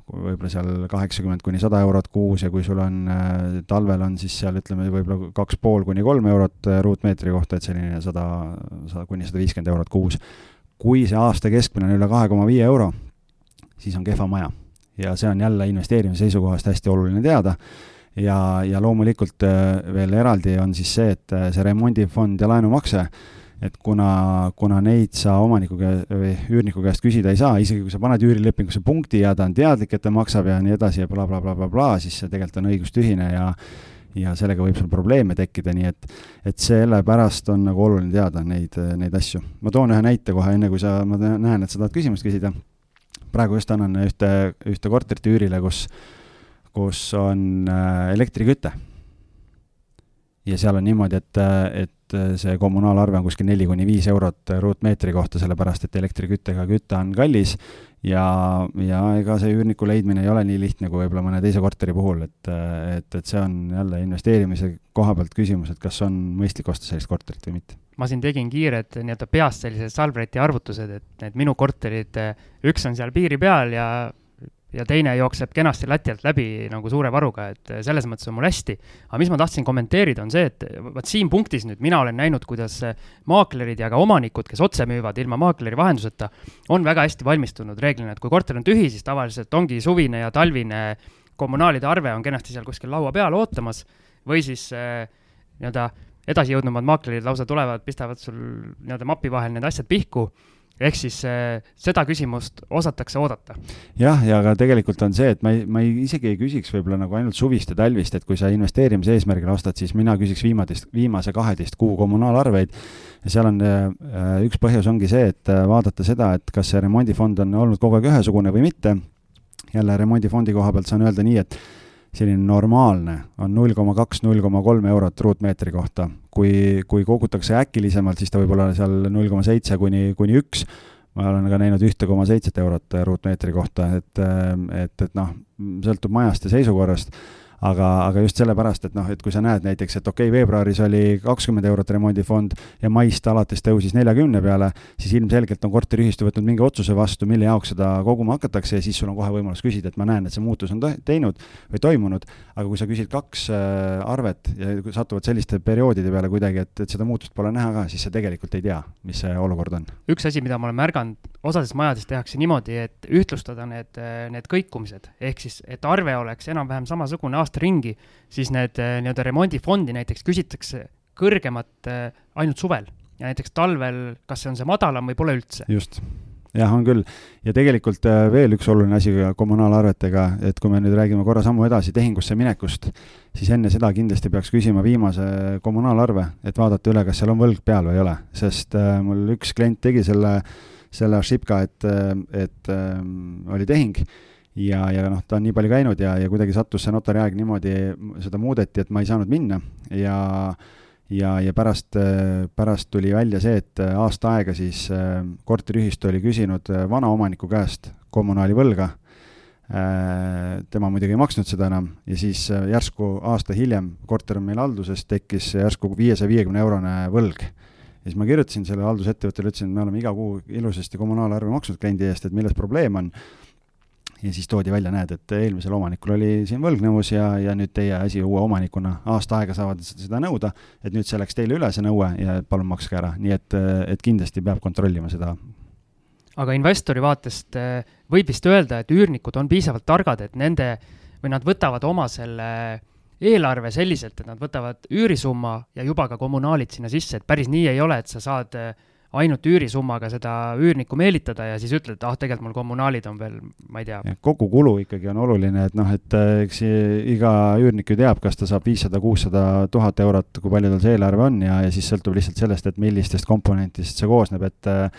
võib-olla seal kaheksakümmend kuni sada eurot kuus ja kui sul on äh, talvel on siis seal ütleme võib-olla kaks pool kuni kolm eurot ruutmeetri kohta, et selline sada, sada kuni sada viiskümmend eurot kuus kui see aasta keskmine on üle kahe koma viie euro, siis on kehva maja. ja see on jälle investeerimise seisukohast hästi oluline teada ja, ja loomulikult äh, veel eraldi on siis see, et äh, see remondifond ja laenumakse, et kuna, kuna neid sa omaniku käe- või üürniku käest küsida ei saa, isegi kui sa paned üürilepingusse punkti ja ta on teadlik, et ta maksab ja nii edasi ja blablabla bla, bla, bla, bla, siis see tegelikult on õigustühine ja ja sellega võib sul probleeme tekkida, nii et, et sellepärast on nagu oluline teada neid, neid asju. ma toon ühe näite kohe, enne kui sa, ma näen, et sa tahad küsimust küsida. praegu just annan ühte, ühte korterit üürile, kus, kus on äh, elektriküte. Ja seal on niimoodi, et, et see kommunaalarve on kuskil neli kuni viis eurot ruutmeetri kohta, sellepärast et elektriküttega küte on kallis. Ja, ja ega see üürniku leidmine ei ole nii lihtne kui võib-olla mõne teise korteri puhul, et, et, et see on jälle investeerimise koha pealt küsimus, et kas on mõistlik osta sellist korterit või mitte. Ma siin tegin kiired nii-öelda peast sellised Salbreti arvutused, et need minu korterid, üks on seal piiri peal ja ja teine jookseb kenasti lati alt läbi nagu suure varuga, et selles mõttes on mul hästi. aga mis ma tahtsin kommenteerida, on see, et vot siin punktis nüüd mina olen näinud, kuidas maaklerid ja ka omanikud, kes otse müüvad ilma maakleri vahenduseta, on väga hästi valmistunud reeglina, et kui korter on tühi, siis tavaliselt ongi suvine ja talvine kommunaalide arve on kenasti seal kuskil laua peal ootamas või siis nii-öelda edasijõudnumad maaklerid lausa tulevad, pistavad sul nii-öelda mapi vahel need asjad pihku ehk siis äh, seda küsimust osatakse oodata. jah, ja aga tegelikult on see, et ma ei, ma ei, isegi ei küsiks võib-olla nagu ainult suvist ja talvist, et kui sa investeerimise eesmärgil ostad, siis mina küsiks viimatist, viimase kaheteist kuu kommunaalarveid ja seal on äh, üks põhjus ongi see, et äh, vaadata seda, et kas see remondifond on olnud kogu aeg ühesugune või mitte. jälle remondifondi koha pealt saan öelda nii, et selline normaalne on null koma kaks, null koma kolm eurot ruutmeetri kohta. kui, kui kogutakse äkilisemalt, siis ta võib olla seal null koma seitse kuni, kuni üks. ma olen ka näinud ühte koma seitset eurot ruutmeetri kohta, et, et, et noh, sõltub majast ja seisukorrast aga, aga just sellepärast, et noh, et kui sa näed näiteks, et okei okay,, veebruaris oli kakskümmend eurot remondifond ja maist alates tõusis neljakümne peale, siis ilmselgelt on korteriühistu võtnud mingi otsuse vastu, mille jaoks seda koguma hakatakse ja siis sul on kohe võimalus küsida, et ma näen, et see muutus on teinud või toimunud, aga kui sa küsid kaks äh, arvet ja satuvad selliste perioodide peale kuidagi, et, et seda muutust pole näha ka, siis sa tegelikult ei tea, mis see olukord on. üks asi, mida ma olen märganud, osades majades tehakse niimoodi, et ühtlustada need, need kõikumised, ehk siis, et arve oleks enam-vähem samasugune aasta ringi, siis need eh, nii-öelda remondifondi näiteks küsitakse kõrgemat eh, ainult suvel ja näiteks talvel, kas see on see madalam või pole üldse. just, jah, on küll. ja tegelikult eh, veel üks oluline asi kommunaalarvetega, et kui me nüüd räägime korra sammu edasi tehingusse minekust, siis enne seda kindlasti peaks küsima viimase kommunaalarve, et vaadata üle, kas seal on võlg peal või ei ole, sest mul üks klient tegi selle, selle Arshipka, et, et äh, oli tehing ja, ja noh, ta on nii palju käinud ja, ja kuidagi sattus see notariaeg niimoodi, seda muudeti, et ma ei saanud minna. Ja ja, ja pärast, pärast tuli välja see, et aasta aega siis äh, korteriühistu oli küsinud äh, vanaomaniku käest kommunaali võlga. Äh, tema muidugi ei maksnud seda enam ja siis järsku aasta hiljem, korter on meil halduses, tekkis järsku viiesaja viiekümne eurone võlg. Ja siis ma kirjutasin sellele haldusettevõttele, ütlesin, et me oleme iga kuu ilusasti kommunaalarve maksnud kliendi eest, et milles probleem on ja siis toodi välja, näed, et eelmisel omanikul oli siin võlgnevus ja, ja nüüd teie asi uue omanikuna aasta aega saavad seda nõuda, et nüüd see läks teile üle, see nõue, ja palun makske ära, nii et, et kindlasti peab kontrollima seda. aga investori vaatest eh, võib vist öelda, et üürnikud on piisavalt targad, et nende või nad võtavad oma selle eelarve selliselt, et nad võtavad üürisumma ja juba ka kommunaalid sinna sisse, et päris nii ei ole, et sa saad äh, ainult üürisummaga seda üürnikku meelitada ja siis ütled, ah, tegelikult mul kommunaalid on veel, ma ei tea. kogukulu ikkagi on oluline, et noh, et äh, eks iga üürnik ju teab, kas ta saab viissada, kuussada tuhat eurot, kui palju tal see eelarve on ja, ja siis sõltub lihtsalt sellest, et millistest komponentidest see koosneb, et äh,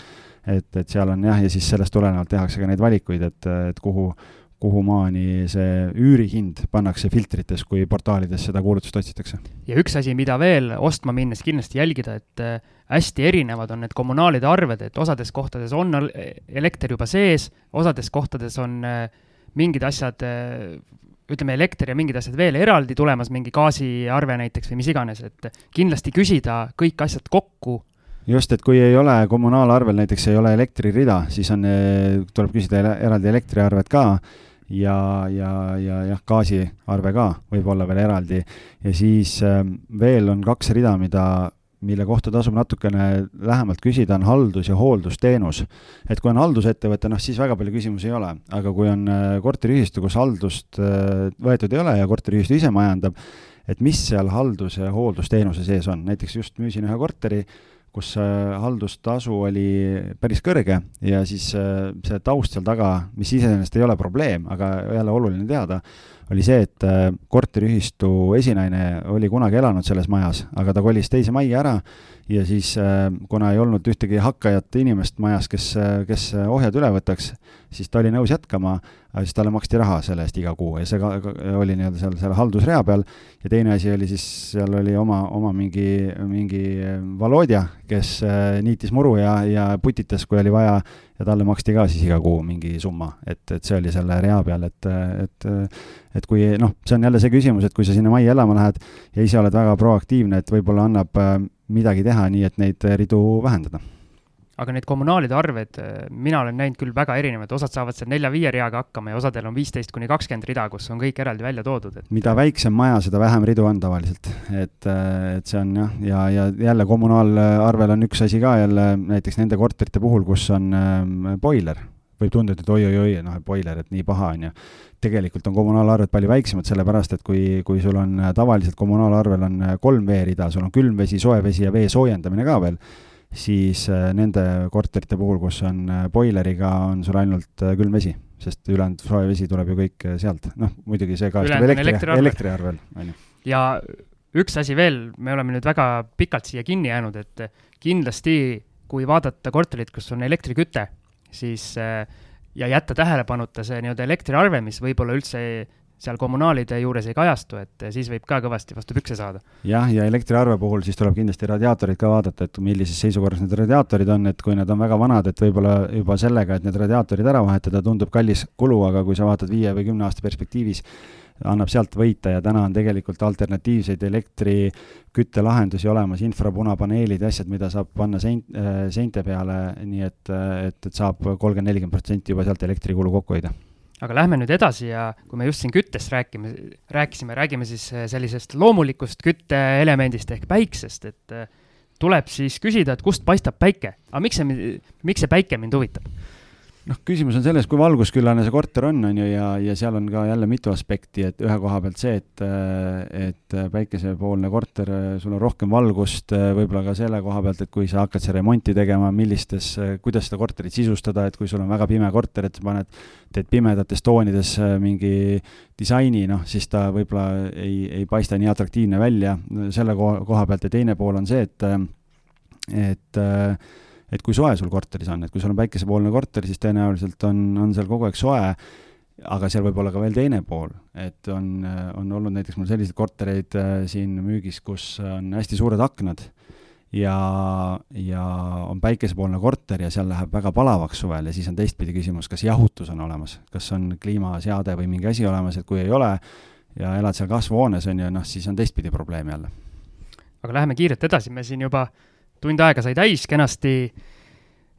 et, et seal on jah, ja siis sellest tulenevalt tehakse ka neid valikuid, et, et kuhu, kuhumaani see üürihind pannakse filtrites, kui portaalides seda kuulutust otsitakse. ja üks asi, mida veel ostma minnes kindlasti jälgida, et äh, hästi erinevad on need kommunaalide arved, et osades kohtades on elekter juba sees, osades kohtades on äh, mingid asjad, äh, ütleme, elekter ja mingid asjad veel eraldi tulemas, mingi gaasiarve näiteks või mis iganes, et kindlasti küsida kõik asjad kokku just, et kui ei ole kommunaalarvel näiteks ei ole elektririda, siis on, tuleb küsida eraldi elektriarvet ka ja, ja, ja jah, gaasiarve ka võib olla veel eraldi. ja siis äh, veel on kaks rida, mida, mille kohta tasub natukene lähemalt küsida, on haldus- ja hooldusteenus. et kui on haldusettevõte, noh siis väga palju küsimusi ei ole, aga kui on äh, korteriühistu, kus haldust äh, võetud ei ole ja korteriühistu ise majandab, et mis seal haldus- ja hooldusteenuse sees on, näiteks just müüsin ühe korteri kus haldustasu oli päris kõrge ja siis äh, see taust seal taga, mis iseenesest ei ole probleem, aga jälle oluline teada, oli see, et äh, korteriühistu esinaine oli kunagi elanud selles majas, aga ta kolis teise majja ära ja siis äh, kuna ei olnud ühtegi hakkajat inimest majas, kes, kes ohjad üle võtaks, siis ta oli nõus jätkama, siis talle maksti raha selle eest iga kuu. Ja see ka, ka oli nii-öelda seal selle haldusrea peal. Ja teine asi oli siis, seal oli oma, oma mingi, mingi Volodja, kes äh, niitis muru ja, ja putitas, kui oli vaja, ja talle maksti ka siis iga kuu mingi summa, et, et see oli selle rea peal, et, et et kui noh, see on jälle see küsimus, et kui sa sinna majja elama lähed ja ise oled väga proaktiivne, et võib-olla annab äh, midagi teha, nii et neid ridu vähendada. Aga need kommunaalide arved, äh, mina olen näinud küll väga erinevad, osad saavad seal nelja-viie reaga hakkama ja osadel on viisteist kuni kakskümmend rida, kus on kõik eraldi välja toodud, et mida väiksem maja, seda vähem ridu on tavaliselt. et, äh, et see on jah, ja, ja jälle kommunaalarvel on üks asi ka jälle näiteks nende korterite puhul, kus on äh, boiler, võib tunduda, et oi-oi-oi, noh, et boiler, et nii paha, on ju. tegelikult on kommunaalarved palju väiksemad, sellepärast et kui, kui sul on tavaliselt kommunaalarvel on kolm veerida, sul on külmvesi, soe vesi ja vee soojendamine ka veel siis nende korterite puhul, kus on boileriga, on sul ainult külm vesi, sest ülejäänud soe vesi tuleb ju kõik sealt, noh, muidugi see kajastub elektri, elektriarvel, on ju. ja üks asi veel, me oleme nüüd väga pikalt siia kinni jäänud, et kindlasti kui vaadata korterit, kus on elektriküte, siis ja jätta tähelepanuta see nii-öelda elektriarve, mis võib-olla üldse seal kommunaalide juures ei kajastu, et siis võib ka kõvasti vastu pükse saada. jah, ja elektriarve puhul siis tuleb kindlasti radiaatorid ka vaadata, et millises seisukorras need radiaatorid on, et kui need on väga vanad, et võib-olla juba sellega, et need radiaatorid ära vahetada, tundub kallis kulu, aga kui sa vaatad viie või kümne aasta perspektiivis, annab sealt võita ja täna on tegelikult alternatiivseid elektriküttelahendusi olemas, infrapunapaneelid ja asjad, mida saab panna seint, äh, seinte peale, nii et, et, et saab kolmkümmend, nelikümmend protsenti juba sealt elektrikulu kokku hoida aga lähme nüüd edasi ja kui me just siin küttest räägime, rääkisime, räägime siis äh, sellisest loomulikust kütteelemendist ehk päiksest, et äh, tuleb siis küsida, et kust paistab päike. aga miks see, miks see päike mind huvitab? Noh, küsimus on selles, kui valgusküllane see korter on, on ju, ja, ja seal on ka jälle mitu aspekti, et ühe koha pealt see, et, et päikesepoolne korter, sul on rohkem valgust, võib-olla ka selle koha pealt, et kui sa hakkad seal remonti tegema, millistes, kuidas seda korterit sisustada, et kui sul on väga pime korter, et sa paned, teed pimedates toonides mingi disaini, noh, siis ta võib-olla ei, ei paista nii atraktiivne välja. Selle koha pealt ja teine pool on see, et, et et kui soe sul korteris on, et kui sul on päikesepoolne korter, siis tõenäoliselt on, on seal kogu aeg soe, aga seal võib olla ka veel teine pool, et on, on olnud näiteks mul selliseid kortereid äh, siin müügis, kus on hästi suured aknad ja, ja on päikesepoolne korter ja seal läheb väga palavaks suvel ja siis on teistpidi küsimus, kas jahutus on olemas, kas on kliimaseade või mingi asi olemas, et kui ei ole ja elad seal kasvuhoones, on ju, noh, siis on teistpidi probleem jälle. aga läheme kiirelt edasi, me siin juba tund aega sai täis kenasti.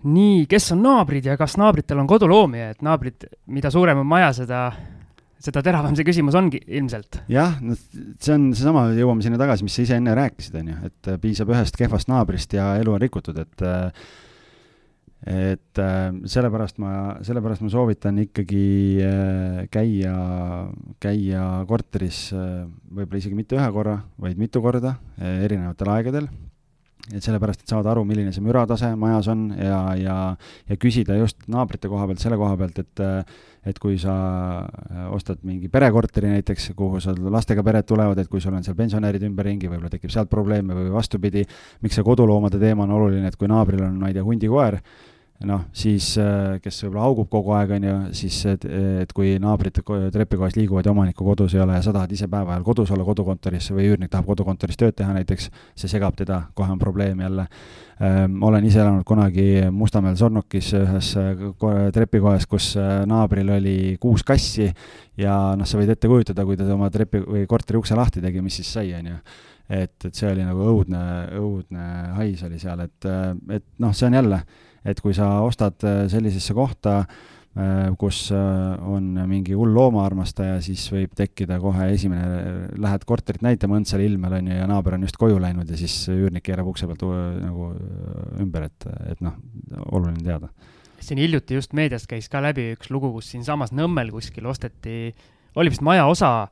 nii, kes on naabrid ja kas naabritel on koduloomi, et naabrid, mida suurem on maja, seda, seda teravam see küsimus ongi ilmselt. jah, no see on seesama, jõuame sinna tagasi, mis sa ise enne rääkisid, on ju, et piisab ühest kehvast naabrist ja elu on rikutud, et et sellepärast ma, sellepärast ma soovitan ikkagi käia, käia korteris võib-olla isegi mitte ühe korra, vaid mitu korda erinevatel aegadel et sellepärast, et saada aru, milline see müratase majas on ja, ja, ja küsida just naabrite koha pealt, selle koha pealt, et et kui sa ostad mingi perekorteri näiteks, kuhu sa lastega pered tulevad, et kui sul on seal pensionärid ümberringi, võib-olla tekib sealt probleeme või vastupidi, miks see koduloomade teema on oluline, et kui naabril on, ma ei tea, hundikoer, noh, siis kes võib-olla haugub kogu aeg, on ju, siis et, et kui naabrid trepikojas liiguvad ja omanikku kodus ei ole ja sa tahad ise päeva ajal kodus olla kodukontoris või üürnik tahab kodukontoris tööd teha näiteks, see segab teda, kohe on probleem jälle. olen ise elanud kunagi Mustamäel Sornukis ühes trepikojas, kus naabril oli kuus kassi ja noh, sa võid ette kujutada, kui ta oma trepi või korteri ukse lahti tegi, mis siis sai, on ju et, et see oli nagu õudne, õudne hais oli seal, et, et noh, see on jälle et kui sa ostad äh, sellisesse kohta, äh, kus äh, on mingi hull loomaarmastaja, siis võib tekkida kohe esimene, lähed korterit näitama õndsal ilmel, on ju, ja naaber on just koju läinud ja siis üürnik keerab ukse pealt nagu ümber, et, et noh, oluline teada. siin hiljuti just meediast käis ka läbi üks lugu, kus siinsamas Nõmmel kuskil osteti, oli vist majaosa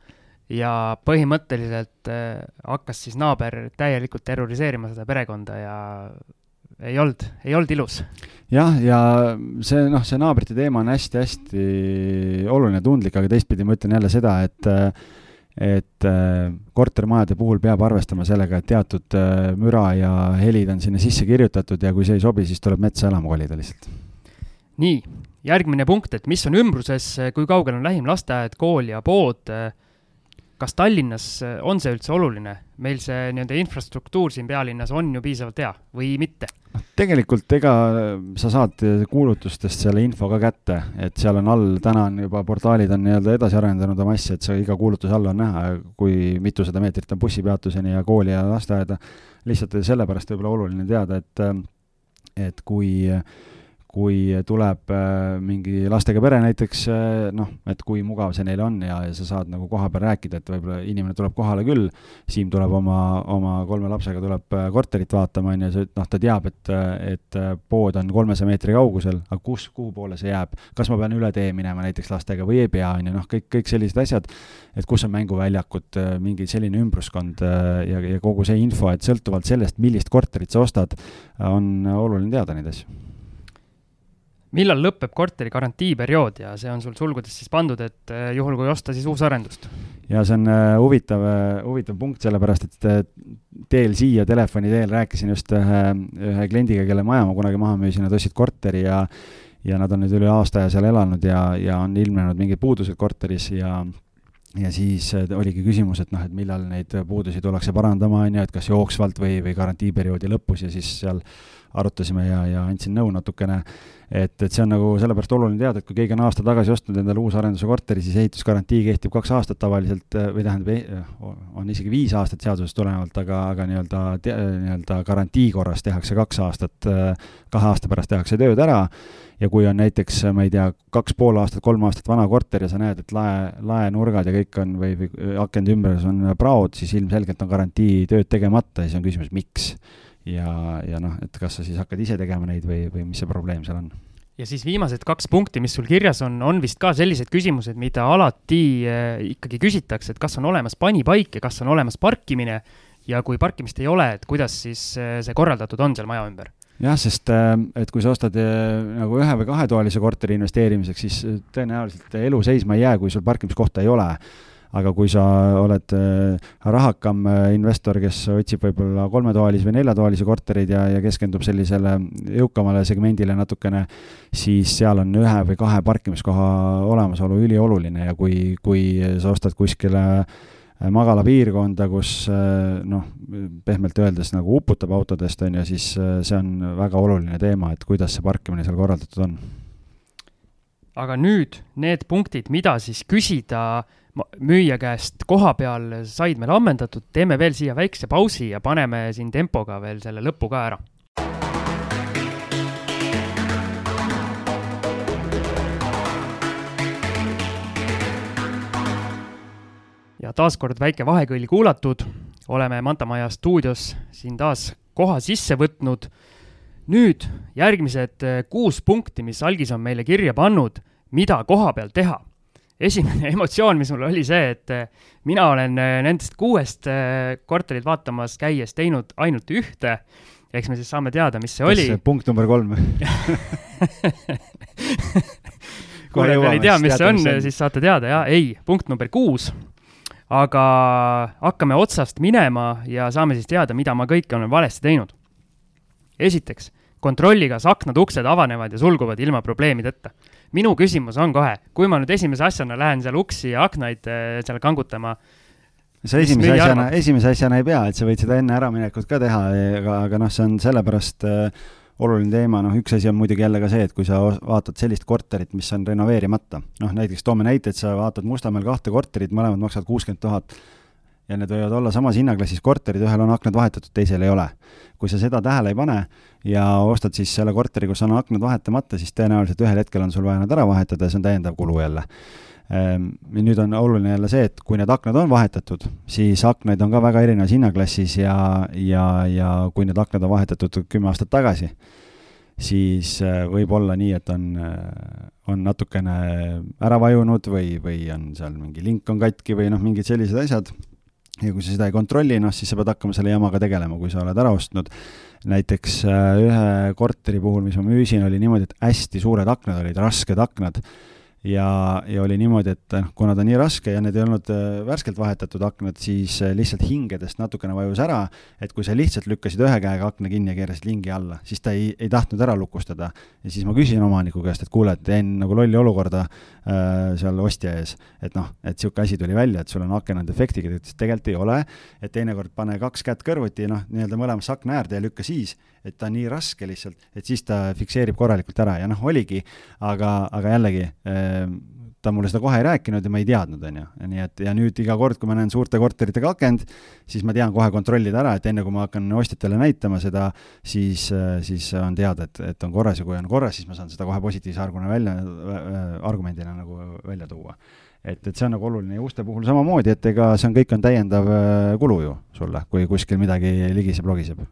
ja põhimõtteliselt hakkas siis naaber täielikult terroriseerima seda perekonda ja ei olnud, ei olnud ilus. jah, ja see noh, see naabrite teema on hästi-hästi oluline, tundlik, aga teistpidi ma ütlen jälle seda, et et kortermajade puhul peab arvestama sellega, et teatud müra ja helid on sinna sisse kirjutatud ja kui see ei sobi, siis tuleb metsa elama kolida lihtsalt. nii, järgmine punkt, et mis on ümbruses, kui kaugel on lähim lasteaed, kool ja pood kas Tallinnas äh, on see üldse oluline? meil see nii-öelda infrastruktuur siin pealinnas on ju piisavalt hea või mitte? noh, tegelikult ega sa saad kuulutustest selle info ka kätte, et seal on all, täna on juba portaalid on nii-öelda edasi arendanud oma asja, et see iga kuulutuse all on näha, kui mitusada meetrit on bussipeatuseni ja kooli ja lasteaeda. lihtsalt sellepärast võib-olla oluline teada, et, et kui kui tuleb äh, mingi lastega pere näiteks, äh, noh, et kui mugav see neil on ja, ja sa saad nagu kohapeal rääkida, et võib-olla inimene tuleb kohale küll, Siim tuleb oma, oma kolme lapsega, tuleb äh, korterit vaatama, on ju, noh, ta teab, et, et pood on kolmesaja meetri kaugusel, aga kus, kuhu poole see jääb, kas ma pean üle tee minema näiteks lastega või ei pea, on ju, noh, kõik, kõik sellised asjad, et kus on mänguväljakud, mingi selline ümbruskond ja, ja kogu see info, et sõltuvalt sellest, millist korterit sa ostad, on oluline teada neid asju millal lõpeb korteri garantiiperiood ja see on sul sulgudes siis pandud, et eh, juhul, kui osta siis uusarendust? ja see on uh, huvitav uh,, huvitav punkt, sellepärast et teel siia telefoni teel rääkisin just ühe, ühe kliendiga, kelle maja ma kunagi maha müüsin, nad ostsid korteri ja ja nad on nüüd üle aasta aja seal elanud ja, ja on ilmnenud mingid puudused korteris ja ja siis oligi küsimus, et noh, et millal neid puudusi tullakse parandama, on ju, et kas jooksvalt või, või garantiiperioodi lõpus ja siis seal arutasime ja, ja andsin nõu natukene et, et see on nagu sellepärast oluline teada, et kui keegi on aasta tagasi ostnud endale uusarenduse korteri, siis ehitusgarantii kehtib kaks aastat tavaliselt eh, või tähendab, eh, on isegi viis aastat seadusest tulenevalt, aga, aga nii-öelda, nii-öelda garantii korras tehakse kaks aastat, eh, kahe aasta pärast tehakse tööd ära. Ja kui on näiteks, ma ei tea, kaks pool aastat, kolm aastat vana korter ja sa näed, et lae, laenurgad ja kõik on või, või akende ümber on praod, siis ilmselgelt on garantii tööd tegemata ja siis on küsimus, miks ja, ja noh, et kas sa siis hakkad ise tegema neid või, või mis see probleem seal on? Ja siis viimased kaks punkti, mis sul kirjas on, on vist ka sellised küsimused, mida alati äh, ikkagi küsitakse, et kas on olemas panipaik ja kas on olemas parkimine. Ja kui parkimist ei ole, et kuidas siis äh, see korraldatud on seal maja ümber? jah, sest äh, et kui sa ostad nagu ühe või kahetoalise korteri investeerimiseks, siis tõenäoliselt elu seisma ei jää, kui sul parkimiskohta ei ole aga kui sa oled äh, rahakam äh, investor, kes otsib võib-olla kolmetoalisi või neljatoalisi korterid ja, ja keskendub sellisele jõukamale segmendile natukene, siis seal on ühe või kahe parkimiskoha olemasolu ülioluline ja kui, kui sa ostad kuskile äh, magalapiirkonda, kus noh, pehmelt öeldes nagu uputab autodest, on ju, siis see on väga oluline teema, et kuidas see parkimine seal korraldatud on. aga nüüd need punktid, mida siis küsida müüja käest koha peal said meil ammendatud, teeme veel siia väikse pausi ja paneme siin tempoga veel selle lõpu ka ära. ja taaskord väike vahekõll kuulatud, oleme Mantamaja stuudios siin taas koha sisse võtnud. nüüd järgmised kuus punkti, mis Algis on meile kirja pannud, mida koha peal teha esimene [laughs] emotsioon, mis mul oli see, et äh, mina olen äh, nendest kuuest äh, korterit vaatamas käies teinud ainult ühte. eks me siis saame teada, mis see Kas oli. punkt number kolm [laughs] kui te veel ei tea, mis see on, siis saate teada, jah, ei, punkt number kuus. aga hakkame otsast minema ja saame siis teada, mida ma kõike olen valesti teinud. esiteks, kontrolli, kas aknad-uksed avanevad ja sulguvad ilma probleemideta minu küsimus on kohe, kui ma nüüd esimese asjana lähen seal uksi ja aknaid äh, seal kangutama. sa esimese asjana, esimese asjana ei pea, et sa võid seda enne äraminekut ka teha, aga, aga noh, see on sellepärast äh, oluline teema, noh, üks asi on muidugi jälle ka see, et kui sa vaatad sellist korterit, mis on renoveerimata, noh näiteks toome näite, et sa vaatad Mustamäel kahte korterit, mõlemad maksavad kuuskümmend tuhat ja need võivad olla samas hinnaklassis korterid, ühel on aknad vahetatud, teisel ei ole. kui sa seda tähele ei pane ja ostad siis selle korteri, kus on aknad vahetamata, siis tõenäoliselt ühel hetkel on sul vaja nad ära vahetada ja see on täiendav kulu jälle. Ehm, nüüd on oluline jälle see, et kui need aknad on vahetatud, siis aknaid on ka väga erinevas hinnaklassis ja, ja, ja kui need aknad on vahetatud kümme aastat tagasi, siis äh, võib olla nii, et on, äh, on natukene ära vajunud või, või on seal mingi link on katki või noh, mingid sellised asjad ja kui sa seda ei kontrolli, noh, siis sa pead hakkama selle jamaga tegelema, kui sa oled ära ostnud. näiteks äh, ühe korteri puhul, mis ma müüsin, oli niimoodi, et hästi suured aknad olid, rasked aknad ja, ja oli niimoodi, et noh, kuna ta nii raske ja need ei olnud äh, värskelt vahetatud aknad, siis äh, lihtsalt hingedest natukene vajus ära, et kui sa lihtsalt lükkasid ühe käega akna kinni ja keerasid lingi alla, siis ta ei, ei tahtnud ära lukustada. ja siis ma küsisin omaniku käest, et kuule, et jäin nagu lolli olukorda äh, seal ostja ees, et noh, et niisugune asi tuli välja, et sul on aken on defektiga, ta ütles, et tegelikult ei ole, et teinekord pane kaks kätt kõrvuti, noh, nii-öelda mõlemasse akna äärde ja lükka siis, et ta on nii raske lihtsalt, et siis ta fikseerib korralikult ära. Ja noh, oligi, aga, aga jällegi äh, ta mulle seda kohe ei rääkinud ja ma ei teadnud, on ju. nii et ja nüüd iga kord, kui ma näen suurte korteritega akent, siis ma tean kohe kontrollida ära, et enne kui ma hakkan ostjatele näitama seda, siis, siis on teada, et, et on korras ja kui on korras, siis ma saan seda kohe positiivse arguna välja, argumendina nagu välja tuua et, et see on nagu oluline ja uste puhul samamoodi, et ega see on, kõik on täiendav kulu ju sulle, kui kuskil midagi ligiseb-logiseb.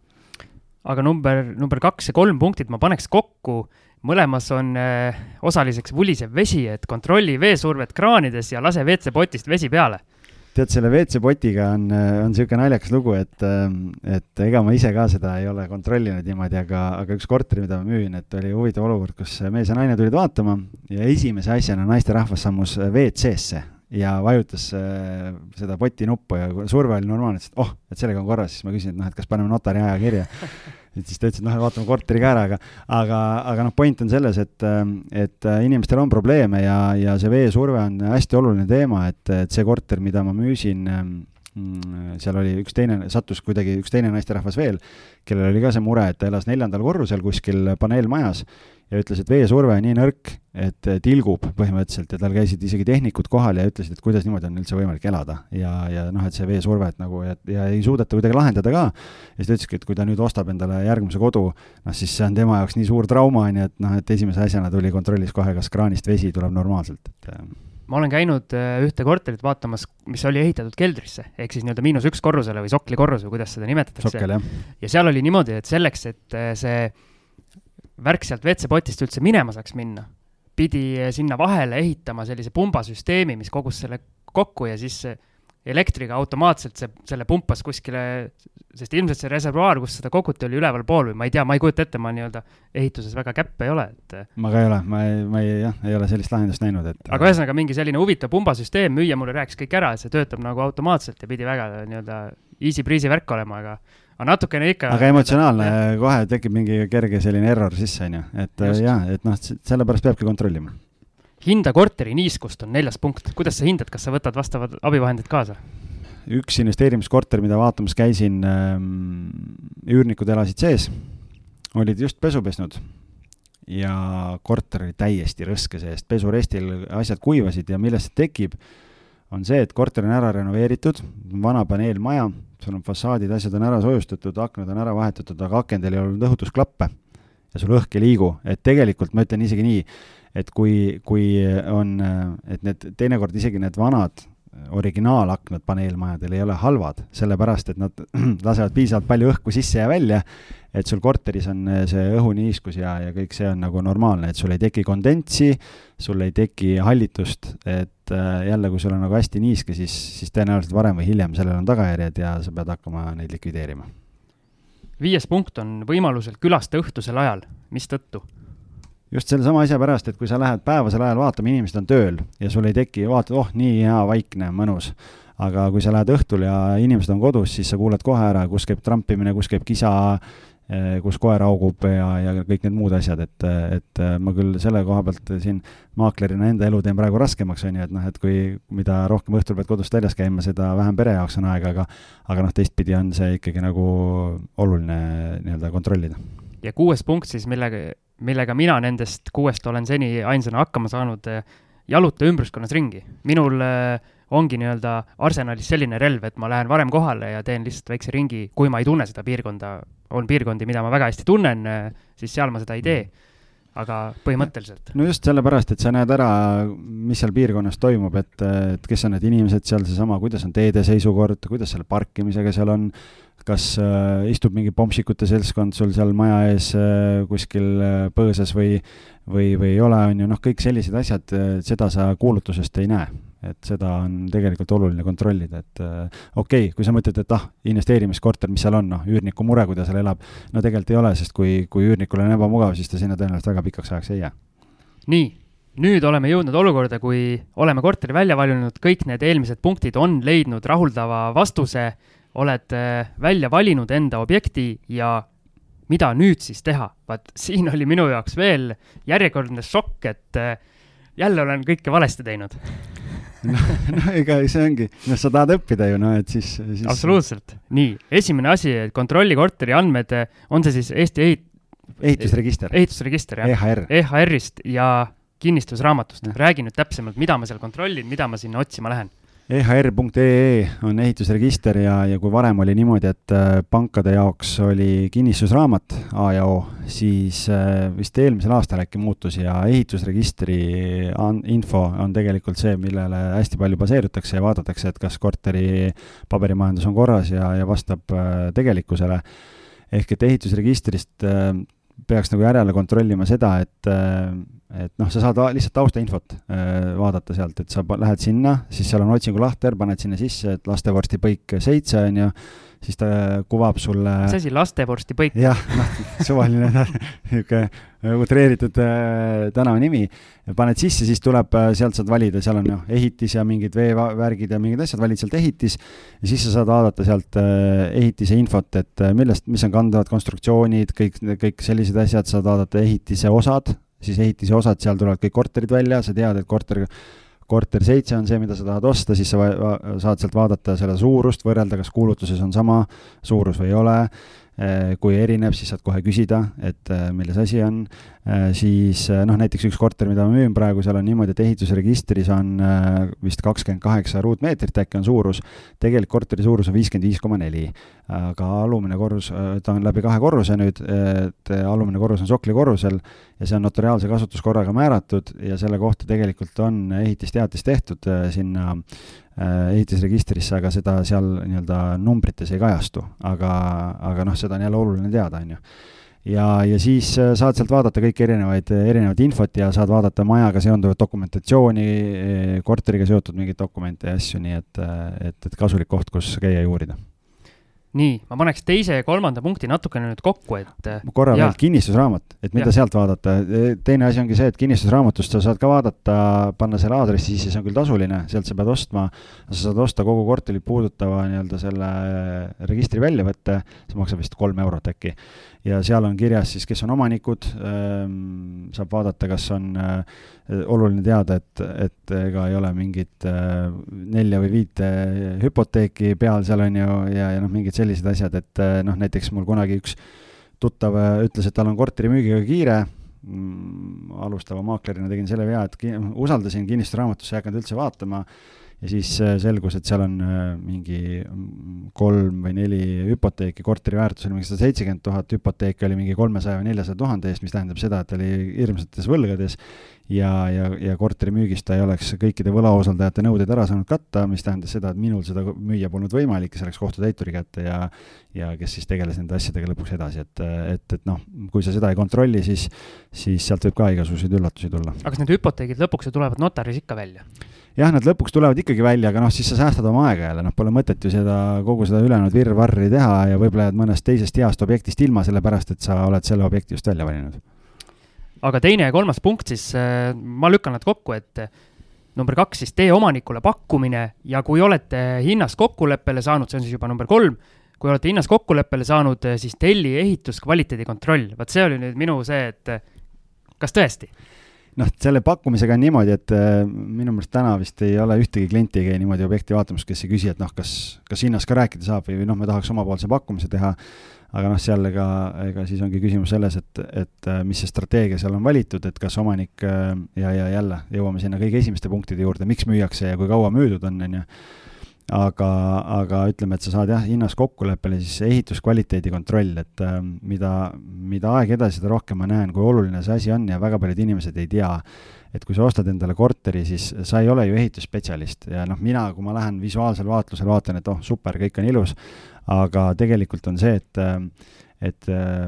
aga number, number kaks ja kolm punktit ma paneks kokku mõlemas on äh, osaliseks vulisev vesi, et kontrolli veesurvet kraanides ja lase WC-potist vesi peale. tead, selle WC-potiga on, äh, on niisugune naljakas lugu, et, äh, et ega ma ise ka seda ei ole kontrollinud niimoodi, aga, aga üks korter, mida ma müün, et oli huvitav olukord, kus mees ja naine tulid vaatama ja esimese asjana naisterahvas sammus WC-sse ja vajutas äh, seda poti nuppu ja surve oli normaalne, ütles, et oh, et sellega on korras, siis ma küsin, et noh, et kas paneme notari aja kirja et siis ta ütles, et noh, vaatame korteri ka ära, aga, aga, aga noh, point on selles, et, et inimestel on probleeme ja, ja see veesurve on hästi oluline teema, et, et see korter, mida ma müüsin, mm, seal oli üks teine, sattus kuidagi üks teine naisterahvas veel, kellel oli ka see mure, et ta elas neljandal korrusel kuskil paneelmajas ja ütles, et veesurve on nii nõrk, et tilgub põhimõtteliselt ja tal käisid isegi tehnikud kohal ja ütlesid, et kuidas niimoodi on üldse võimalik elada ja, ja noh, et see veesurvet nagu ja, ja ei suudeta kuidagi lahendada ka. ja siis ta ütleski, et kui ta nüüd ostab endale järgmise kodu, noh siis see on tema jaoks nii suur trauma, on ju, et noh, et esimese asjana tuli kontrollis kohe, kas kraanist vesi tuleb normaalselt, et äh. ma olen käinud äh, ühte korterit vaatamas, mis oli ehitatud keldrisse, ehk siis nii-öelda miinus üks korrusele või sokli korrus või kuidas seda nimetatakse. ja seal oli niimoodi, et selleks, et see värk sealt WC-potist üldse minema saaks minna, pidi sinna vahele ehitama sellise pumbasüsteemi, mis kogus selle kokku ja siis elektriga automaatselt see, selle pumpas kuskile, sest ilmselt see reservuaar, kus seda koguti, oli ülevalpool või ma ei tea, ma ei kujuta ette, ma nii-öelda ehituses väga käpp ei ole, et. ma ka ei ole, ma ei, ma ei, jah, ei ole sellist lahendust näinud, et. aga ühesõnaga mingi selline huvitav pumbasüsteem, müüja mulle rääkis kõik ära, et see töötab nagu automaatselt ja pidi väga nii-öelda easy breezy värk olema, aga aga natukene ikka. aga emotsionaalne, kohe tekib mingi kerge selline error sisse, on ju, et Just. jaa, et noh, sellepärast peabki kontrollima. hinda korteri niiskust on neljas punkt, kuidas sa hindad, kas sa võtad vastavad abivahendid kaasa? üks investeerimiskorter, mida vaatamas käisin ähm,, üürnikud elasid sees, olid just pesu pesnud ja korter oli täiesti rõske seest, pesurestil asjad kuivasid ja millest see tekib, on see, et korter on ära renoveeritud, vana paneelmaja sul on fassaadid, asjad on ära soojustatud, aknad on ära vahetatud, aga akendel ei olnud õhutusklappe. Ja sul õhk ei liigu, et tegelikult ma ütlen isegi nii, et kui, kui on, et need teinekord isegi need vanad originaalaknad paneelmajadel ei ole halvad, sellepärast et nad [clears throat] lasevad piisavalt palju õhku sisse ja välja, et sul korteris on see õhuniiskus ja, ja kõik see on nagu normaalne, et sul ei teki kondentsi, sul ei teki hallitust, et äh, jälle, kui sul on nagu hästi niiske, siis, siis tõenäoliselt varem või hiljem sellel on tagajärjed ja sa pead hakkama neid likvideerima. viies punkt on võimalusel külasta õhtusel ajal, mistõttu just sellesama asja pärast, et kui sa lähed päevasel ajal vaatama, inimesed on tööl ja sul ei teki, vaatad, oh, nii hea, vaikne, mõnus. aga kui sa lähed õhtul ja inimesed on kodus, siis sa kuuled kohe ära, kus käib trampimine, kus käib kisa, eh, kus koer haugub ja, ja kõik need muud asjad, et, et ma küll selle koha pealt siin maaklerina enda elu teen praegu raskemaks, on ju, et noh, et kui, mida rohkem õhtul pead kodust väljas käima, seda vähem pere jaoks on aega, aga aga noh, teistpidi on see ikkagi nagu oluline nii-öelda kontrollida. ja kuues punkt siis, millega millega mina nendest kuuest olen seni ainsana hakkama saanud, eh, jaluta ümbruskonnas ringi. minul eh, ongi nii-öelda arsenalis selline relv, et ma lähen varem kohale ja teen lihtsalt väikse ringi, kui ma ei tunne seda piirkonda. on piirkondi, mida ma väga hästi tunnen, eh, siis seal ma seda ei tee. aga põhimõtteliselt. no just sellepärast, et sa näed ära, mis seal piirkonnas toimub, et, et kes on need inimesed seal, seesama, kuidas on teede seisukord, kuidas selle parkimisega seal on kas äh, istub mingi pomsikute seltskond sul seal maja ees äh, kuskil äh, põõsas või, või, või ei ole, on ju, noh, kõik sellised asjad äh,, seda sa kuulutusest ei näe. et seda on tegelikult oluline kontrollida, et äh, okei okay,, kui sa mõtled, et ah, investeerimiskorter, mis seal on, noh, üürniku mure, kui ta seal elab, no tegelikult ei ole, sest kui, kui üürnikul on ebamugav, siis ta sinna tõenäoliselt väga pikaks ajaks ei jää. nii nüüd oleme jõudnud olukorda, kui oleme korteri välja valinud, kõik need eelmised punktid on leidnud rahuldava vastuse oled äh, välja valinud enda objekti ja mida nüüd siis teha? vaat siin oli minu jaoks veel järjekordne šokk, et äh, jälle olen kõike valesti teinud [laughs] noh, no ega see ongi, noh, sa tahad õppida ju, no et siis, siis. absoluutselt, nii, esimene asi, kontrolli korteri andmed, on see siis Eesti ehit-. ehitusregister. ehitusregister, jah. EHR. EHR-ist ja kinnistusraamatust, räägi nüüd täpsemalt, mida ma seal kontrollin, mida ma sinna otsima lähen EHR.ee on ehitusregister ja, ja kui varem oli niimoodi, et äh, pankade jaoks oli kinnistusraamat A ja O, siis äh, vist eelmisel aastal äkki muutus ja ehitusregistri info on tegelikult see, millele hästi palju baseerutakse ja vaadatakse, et kas korteri paberimajandus on korras ja, ja vastab äh, tegelikkusele. ehk et ehitusregistrist peaks nagu järele kontrollima seda, et et noh, sa saad lihtsalt taustainfot äh, vaadata sealt, et sa lähed sinna, siis seal on otsingulahter, paned sinna sisse, et lastevorsti põik seitse, on ju, siis ta kuvab sulle mis asi, lastevorsti põik? jah, noh, suvaline [laughs] niisugune utreeritud äh, tänava nimi, paned sisse, siis tuleb äh,, sealt saad valida, seal on noh, ehitis ja mingid veevärgid ja mingid asjad, valid sealt ehitis ja siis sa saad vaadata sealt äh, ehitise infot, et äh, millest, mis on kandavad konstruktsioonid, kõik, kõik sellised asjad, saad vaadata ehitise osad, siis ehitise osad, seal tulevad kõik korterid välja, sa tead, et korter, korter seitse on see, mida sa tahad osta, siis sa saad sealt vaadata selle suurust, võrrelda, kas kuulutuses on sama suurus või ei ole Eh, kui erineb, siis saad kohe küsida, et eh, milles asi on. Eh, siis noh, näiteks üks korter, mida ma müün praegu, seal on niimoodi, et ehitusregistris on vist kakskümmend kaheksa ruutmeetrit äkki on suurus. tegelikult korteri suurus on viiskümmend viis koma neli, aga alumine korrus, ta on läbi kahe korruse nüüd, et alumine korrus on soklikorrusel ja see on notariaalse kasutuskorraga määratud ja selle kohta tegelikult on ehitisteatis tehtud sinna Äh, ehitusregistrisse, aga seda seal nii-öelda numbrites ei kajastu, aga, aga noh, seda on jälle oluline teada, on ju. Ja, ja siis äh, saad sealt vaadata kõiki erinevaid, erinevat infot ja saad vaadata majaga seonduvat dokumentatsiooni, korteriga seotud mingeid dokumente ja asju, nii et, et, et kasulik koht, kus käia ja uurida nii, ma paneks teise ja kolmanda punkti natukene nüüd kokku, et. korra veel kinnistusraamat, et mida ja. sealt vaadata. teine asi ongi see, et kinnistusraamatust sa saad ka vaadata, panna selle aadressi sisse, see on küll tasuline, sealt sa pead ostma. sa saad osta kogu korterit puudutava nii-öelda selle registri väljavõtte, see maksab vist kolm eurot äkki ja seal on kirjas siis, kes on omanikud, ehm, saab vaadata, kas on äh, oluline teada, et, et ega ei ole mingit äh, nelja või viite hüpoteeki peal seal on ju, ja, ja noh, mingid sellised asjad, et äh, noh, näiteks mul kunagi üks tuttav ütles, et tal on korteri müügiga kiire. Mm, alustava maaklerina tegin selle vea, et ki usaldasin kinnistusraamatusse, ei hakanud üldse vaatama ja siis äh, selgus, et seal on äh, mingi kolm või neli hüpoteeki, korteri väärtus oli mingi sada seitsekümmend tuhat, hüpoteek oli mingi kolmesaja või neljasaja tuhande eest, mis tähendab seda, et ta oli hirmsates võlgades ja, ja, ja korteri müügist ta ei oleks kõikide võlausaldajate nõudeid ära saanud katta, mis tähendas seda, et minul seda müüa polnud võimalik, see läks kohtutäituri kätte ja ja kes siis tegeles nende asjadega lõpuks edasi, et, et, et noh, kui sa seda ei kontrolli, siis, siis sealt võib ka igasuguseid üllatusi tulla. aga kas need hüpoteegid lõpuks ju tulevad notaris ikka välja? Jah, nad lõpuks tulevad ikkagi välja, aga noh, siis sa säästad oma aega jälle, noh, pole mõtet ju seda, kogu seda ülejäänud virvarri teha ja võib-olla jääd mõnest teisest heast objektist ilma, sellepärast et sa oled selle objekti just välja valinud. aga teine ja kolmas punkt siis, äh, ma lükkan nad kokku, et äh, number kaks siis tee omanikule pakkumine ja kui olete hinnas kokkuleppele saanud, see on siis juba number kolm, kui olete hinnas kokkuleppele saanud, äh, siis telli ehituskvaliteedi kontroll, vot see oli nüüd minu see, et kas tõesti noh, selle pakkumisega on niimoodi, et äh, minu meelest täna vist ei ole ühtegi klienti ei käi niimoodi objekti vaatamas, kes ei küsi, et noh, kas, kas hinnast ka rääkida saab või, või noh, me tahaks omapoolse pakkumise teha. aga noh, seal ega, ega siis ongi küsimus selles, et, et äh, mis see strateegia seal on valitud, et kas omanik äh, ja, ja jälle jõuame sinna kõige esimeste punktide juurde, miks müüakse ja kui kaua müüdud on, on ju aga, aga ütleme, et sa saad jah, hinnas kokkuleppele siis ehituskvaliteedi kontroll, et äh, mida, mida aeg edasi, seda rohkem ma näen, kui oluline see asi on ja väga paljud inimesed ei tea, et kui sa ostad endale korteri, siis sa ei ole ju ehitusspetsialist. Ja noh, mina, kui ma lähen visuaalsel vaatlusel, vaatan, et oh, super, kõik on ilus, aga tegelikult on see, et äh, et äh,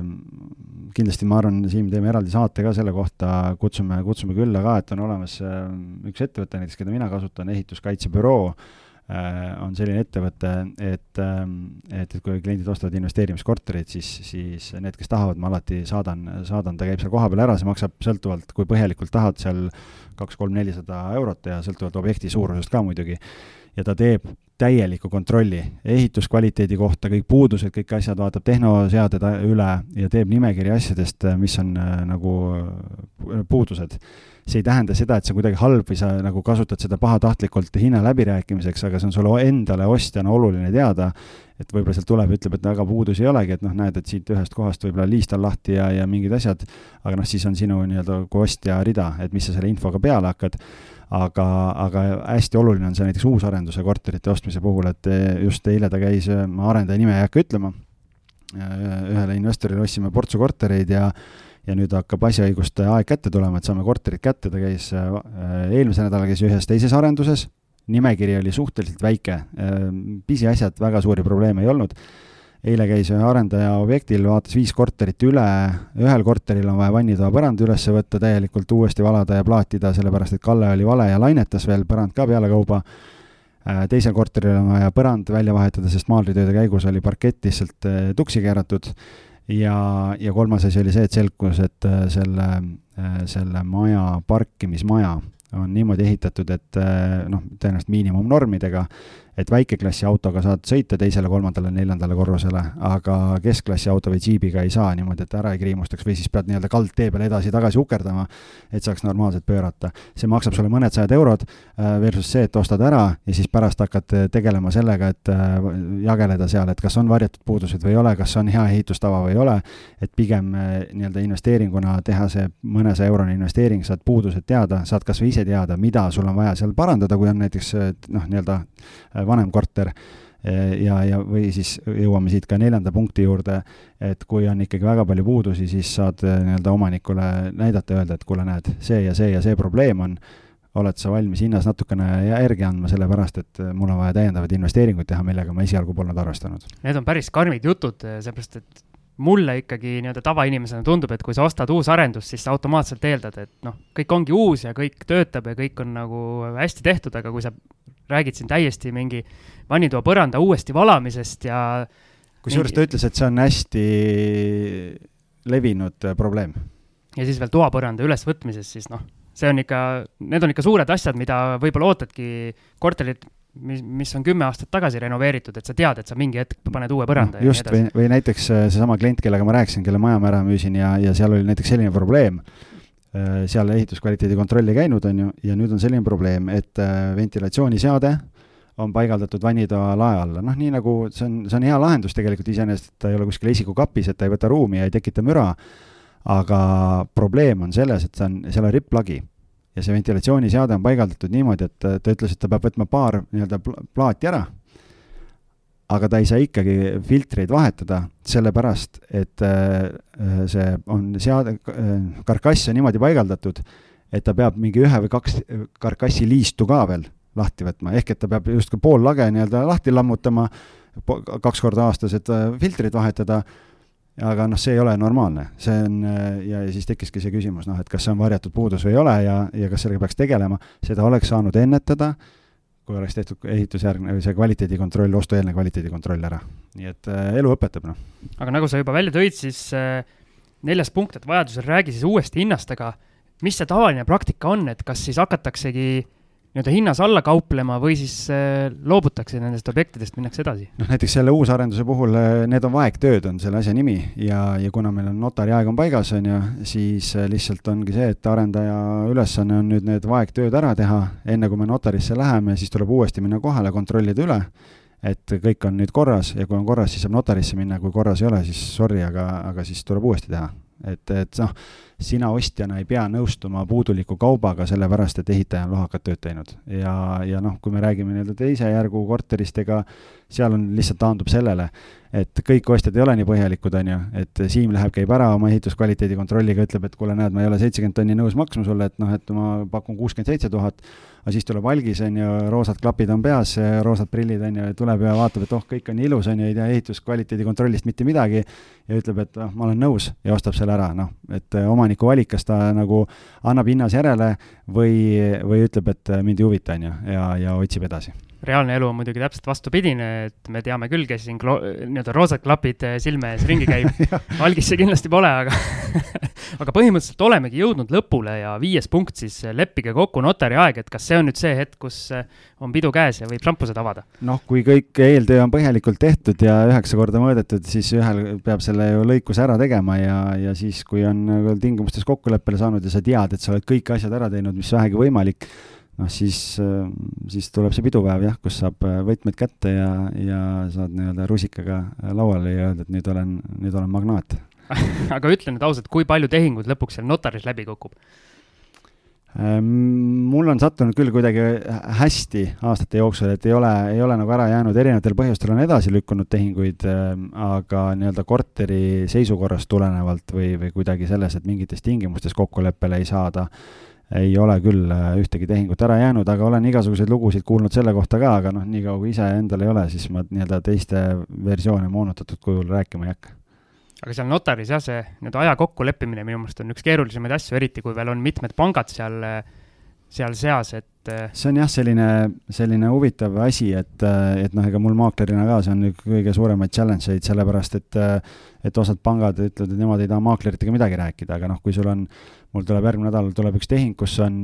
kindlasti ma arvan, Siim, teeme eraldi saate ka selle kohta, kutsume, kutsume külla ka, et on olemas äh, üks ettevõte näiteks, keda mina kasutan, ehituskaitsebüroo. äh,, on selline ettevõte, et, ähm, et, et kui kliendid ostavad investeerimiskorterit, siis, siis need, kes tahavad, ma alati saadan, saadan, ta käib seal kohapeal ära, see maksab sõltuvalt, kui põhjalikult tahad, seal kaks-kolm-nelisada eurot ja sõltuvalt objekti suurusest ka muidugi. ja ta teeb täieliku kontrolli ehituskvaliteedi kohta, kõik puudused, kõik asjad, vaatab tehnoseaded üle ja teeb nimekirja asjadest, mis on äh, nagu äh, puudused see ei tähenda seda, et see on kuidagi halb või sa nagu kasutad seda pahatahtlikult hinna läbirääkimiseks, aga see on sulle endale ostjana oluline teada, et võib-olla sealt tuleb, ütleb, et väga puudusi ei olegi, et noh, näed, et siit ühest kohast võib-olla liist on lahti ja, ja mingid asjad, aga noh, siis on sinu nii-öelda kui ostja rida, et mis sa selle infoga peale hakkad. Aga, aga hästi oluline on see näiteks uusarenduse korterite ostmise puhul, et just eile ta käis, ma arendaja nime ei hakka ütlema, ühele investorile ostsime portsu kortereid ja ja nüüd hakkab asjaõiguste aeg kätte tulema, et saame korterid kätte, ta käis, eelmisel nädalal käis ühes teises arenduses, nimekiri oli suhteliselt väike, pisiasjad, väga suuri probleeme ei olnud. Eile käis ühe arendaja objektil, vaatas viis korterit üle, ühel korteril on vaja vannitoa põrand üles võtta, täielikult uuesti valada ja plaatida, sellepärast et Kalle oli vale ja lainetas veel põrand ka pealekauba. Äh, teisel korteril on vaja põrand välja vahetada, sest maalritööde käigus oli parkett lihtsalt äh, tuksi keeratud. Ja, ja kolmas asi oli see, et selgus, et äh, selle, selle maja, parkimismaja on niimoodi ehitatud, et noh, tõenäoliselt miinimumnormidega et väikeklassi autoga saad sõita teisele, kolmandale, neljandale korrusele, aga keskklassi auto või džiibiga ei saa niimoodi, et ära ei kriimustaks või siis pead nii-öelda kaldtee peal edasi-tagasi ukerdama, et saaks normaalselt pöörata. see maksab sulle mõned sajad eurod äh, versus see, et ostad ära ja siis pärast hakkad äh, tegelema sellega, et äh, jageleda seal, et kas on varjatud puudused või ei ole, kas on hea ehitustava või ei ole, et pigem nii-öelda investeeringuna teha see mõnesaja eurone investeering, saad puudused teada, saad kas või ise teada, mida sul on vaja seal parandada, kui on näiteks noh, nii-öelda vanem korter ja, ja või siis jõuame siit ka neljanda punkti juurde, et kui on ikkagi väga palju puudusi, siis saad eh, nii-öelda omanikule näidata, öelda, et kuule, näed, see ja see ja see probleem on, oled sa valmis hinnas natukene järgi andma, sellepärast et mul on vaja täiendavaid investeeringuid teha, millega ma esialgu polnud arvestanud. Need on päris karmid jutud, eh, seepärast et mulle ikkagi nii-öelda tavainimesena tundub, et kui sa ostad uusarendust, siis sa automaatselt eeldad, et noh, kõik ongi uus ja kõik töötab ja kõik on nagu hästi tehtud, aga kui sa räägid siin täiesti mingi vannitoa põranda uuesti valamisest ja kusjuures mingi... ta ütles, et see on hästi levinud äh, probleem. ja siis veel toapõranda ülesvõtmises, siis noh, see on ikka, need on ikka suured asjad, mida võib-olla ootadki korterit mis, mis on kümme aastat tagasi renoveeritud, et sa tead, et sa mingi hetk paned uue põranda no,. just, või, või näiteks äh, seesama klient, kellega ma rääkisin, kelle maja ma ära müüsin ja, ja seal oli näiteks selline probleem, seal ehituskvaliteedi kontrolli käinud, on ju, ja nüüd on selline probleem, et äh, ventilatsiooniseade on paigaldatud vannitoa lae alla, noh, nii nagu see on, see on hea lahendus tegelikult iseenesest, et ta ei ole kuskil esikukapis, et ta ei võta ruumi ja ei tekita müra, aga probleem on selles, et see on, seal on ripplagi. Ja see ventilatsiooniseade on paigaldatud niimoodi, et ta ütles, et ta peab võtma paar nii-öelda plaati ära, aga ta ei saa ikkagi filtreid vahetada, sellepärast et äh, see on seade, äh, karkass on niimoodi paigaldatud, et ta peab mingi ühe või kaks karkassi liistu ka veel lahti võtma, ehk et ta peab justkui pool lage nii-öelda lahti lammutama kaks korda aastas, et äh, filtrit vahetada. Aga noh, see ei ole normaalne, see on ja, ja siis tekkiski see küsimus, noh, et kas see on varjatud puudus või ei ole ja, ja kas sellega peaks tegelema, seda oleks saanud ennetada, kui oleks tehtud ehitusjärgne või see kvaliteedikontroll, ostueelne kvaliteedikontroll ära. nii et äh, elu õpetab, noh. aga nagu sa juba välja tõid, siis äh, neljas punkt, et vajadusel räägi siis uuesti hinnast, aga mis see tavaline praktika on, et kas siis hakataksegi nii-öelda hinnas alla kauplema või siis äh, loobutakse nendest objektidest, minnakse edasi? noh, näiteks selle uusarenduse puhul äh, need on vaegtööd, on selle asja nimi ja, ja kuna meil on notari aeg on paigas, on ju, siis äh, lihtsalt ongi see, et arendaja ülesanne on nüüd need vaegtööd ära teha, enne kui me notarisse läheme, siis tuleb uuesti minna kohale, kontrollida üle, et kõik on nüüd korras ja kui on korras, siis saab notarisse minna, kui korras ei ole, siis sorry, aga, aga siis tuleb uuesti teha. Et, et noh sina ostjana ei pea nõustuma puuduliku kaubaga, sellepärast et ehitaja on lohakat tööd teinud. ja, ja noh, kui me räägime nii-öelda teise järgu korterist, ega seal on, lihtsalt taandub sellele, et kõik ostjad ei ole nii põhjalikud, on ju, et Siim läheb, käib ära oma ehituskvaliteedi kontrolliga, ütleb, et kuule, näed, ma ei ole seitsekümmend tonni nõus maksma sulle, et noh, et ma pakun kuuskümmend seitse tuhat, aga siis tuleb algis, on ju, roosad klapid on peas, roosad prillid, on ju, tuleb ja vaatab, et oh, kõik on ilus, on ju, ei tea ehituskvaliteedi kontrollist mitte midagi ja ütleb, et noh, ma olen nõus ja ostab selle ära, noh, et eh, omaniku valik, kas ta nagu annab hinnas järele või, või ütleb, et mind ei huvita, on ju, ja, ja otsib edasi reaalne elu on muidugi täpselt vastupidine, et me teame küll, kes siin nii-öelda roosad klapid eh, silme ees ringi käib [laughs] algis see kindlasti pole, aga [laughs] aga põhimõtteliselt olemegi jõudnud lõpule ja viies punkt siis, eh, leppige kokku notari aeg, et kas see on nüüd see hetk, kus eh, on pidu käes ja võib šampused avada? noh, kui kõik eeltöö on põhjalikult tehtud ja üheksa korda mõõdetud, siis ühel peab selle ju lõikuse ära tegema ja, ja siis, kui on nagu tingimustes kokkuleppele saanud ja sa tead, et sa oled kõik asjad ära teinud, mis vähegi võimalik noh, siis, äh, siis tuleb see pidupäev jah, kus saab äh, võtmed kätte ja, ja saad nii-öelda rusikaga lauale ja öelda, et nüüd olen, nüüd olen magnaat [laughs] aga ütle nüüd ausalt, kui palju tehinguid lõpuks seal notaris läbi kukub? Ähm, mul on sattunud küll kuidagi hästi aastate jooksul, et ei ole, ei ole nagu ära jäänud, erinevatel põhjustel on edasi lükkunud tehinguid, ähm, aga nii-öelda korteri seisukorrast tulenevalt või, või kuidagi selles, et mingites tingimustes kokkuleppele ei saada ei ole küll äh, ühtegi tehingut ära jäänud, aga olen igasuguseid lugusid kuulnud selle kohta ka, aga noh, niikaua kui ise endal ei ole, siis ma nii-öelda teiste versioone moonutatud kujul rääkima ei hakka. aga seal notaris jah, see nii-öelda aja kokkuleppimine minu meelest on üks keerulisemaid asju, eriti kui veel on mitmed pangad seal, seal seas, et äh, see on jah, selline, selline huvitav asi, et, et noh, ega mul maaklerina ka see on üks kõige suuremaid challenge eid, sellepärast et et osad pangad ütlevad, et nemad ei taha maakleritega midagi rääkida, aga noh, kui sul on mul tuleb järgmine nädal tuleb üks tehing, kus on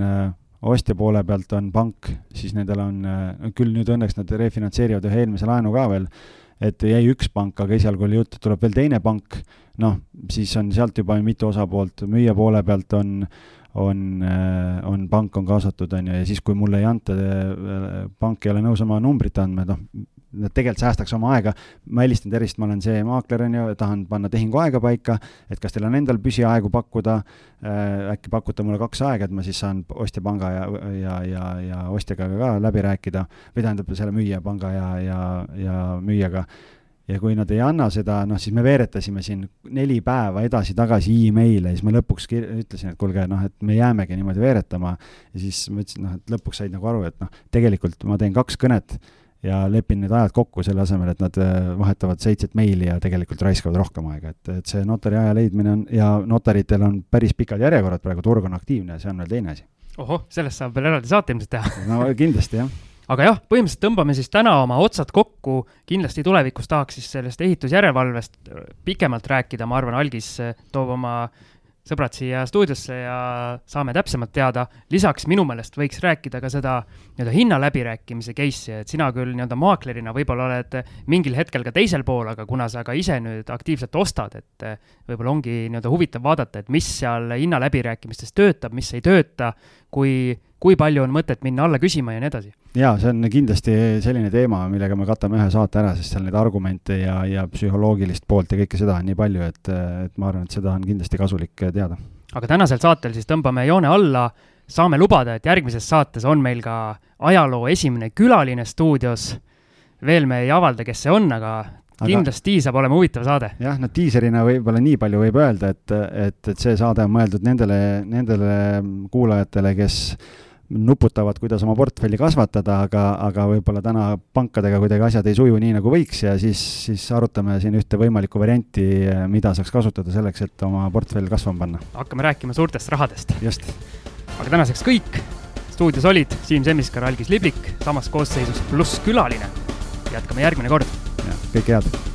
ostja poole pealt on pank, siis nendel on, küll nüüd õnneks nad refinantseerivad ühe eelmise laenu ka veel, et jäi üks pank, aga esialgu oli jutt, et tuleb veel teine pank, noh, siis on sealt juba mitu osapoolt, müüja poole pealt on, on, äh, on pank on kaasatud, on ju, ja siis, kui mulle ei anta, pank ei ole nõus oma numbrit andma, et noh, nad tegelikult säästaks oma aega. ma helistan tervist, ma olen see maakler, on ju, tahan panna tehingu aega paika, et kas teil on endal püsiaegu pakkuda äh,, äkki pakute mulle kaks aega, et ma siis saan ostjapanga ja, ja, ja, ja ostjaga ka läbi rääkida või tähendab, selle müüja panga ja, ja, ja müüjaga ja kui nad ei anna seda, noh, siis me veeretasime siin neli päeva edasi-tagasi email'e ja siis ma lõpuks ütlesin, et kuulge, noh, et me jäämegi niimoodi veeretama. ja siis ma ütlesin, noh, et lõpuks said nagu aru, et noh, tegelikult ma teen kaks kõnet ja lepin need ajad kokku selle asemel, et nad äh, vahetavad seitset meili ja tegelikult raiskavad rohkem aega, et, et see notari aja leidmine on ja notaritel on päris pikad järjekorrad praegu, turg on aktiivne, see on veel teine asi. ohoh, sellest saab veel eraldi saate ilmselt teha no kindlasti, jah aga jah, põhimõtteliselt tõmbame siis täna oma otsad kokku, kindlasti tulevikus tahaks siis sellest ehitusjärelevalvest pikemalt rääkida, ma arvan, Algis toob oma äh, sõbrad siia stuudiosse ja saame täpsemalt teada. lisaks minu meelest võiks rääkida ka seda nii-öelda hinna läbirääkimise case'i, et sina küll nii-öelda maaklerina võib-olla oled mingil hetkel ka teisel pool, aga kuna sa ka ise nüüd aktiivselt ostad, et võib-olla ongi nii-öelda huvitav vaadata, et mis seal hinna läbirääkimistes töötab, mis ei tööta, kui kui palju on mõtet minna alla küsima ja nii edasi. jaa, see on kindlasti selline teema, millega me katame ühe saate ära, sest seal neid argumente ja, ja psühholoogilist poolt ja kõike seda on nii palju, et, et ma arvan, et seda on kindlasti kasulik teada. aga tänasel saatel siis tõmbame joone alla, saame lubada, et järgmises saates on meil ka ajaloo esimene külaline stuudios. veel me ei avalda, kes see on, aga Aga, kindlasti saab olema huvitav saade. jah, no diiserina võib-olla nii palju võib öelda, et, et, et see saade on mõeldud nendele, nendele kuulajatele, kes nuputavad, kuidas oma portfelli kasvatada, aga, aga võib-olla täna pankadega kuidagi asjad ei suju nii, nagu võiks ja siis, siis arutame siin ühte võimalikku varianti, mida saaks kasutada selleks, et oma portfell kasvama panna. hakkame rääkima suurtest rahadest. just. aga tänaseks kõik. stuudios olid Siim Semiskar, Algis Liblik, samas koosseisus pluss külaline. jätkame järgmine kord. kõike head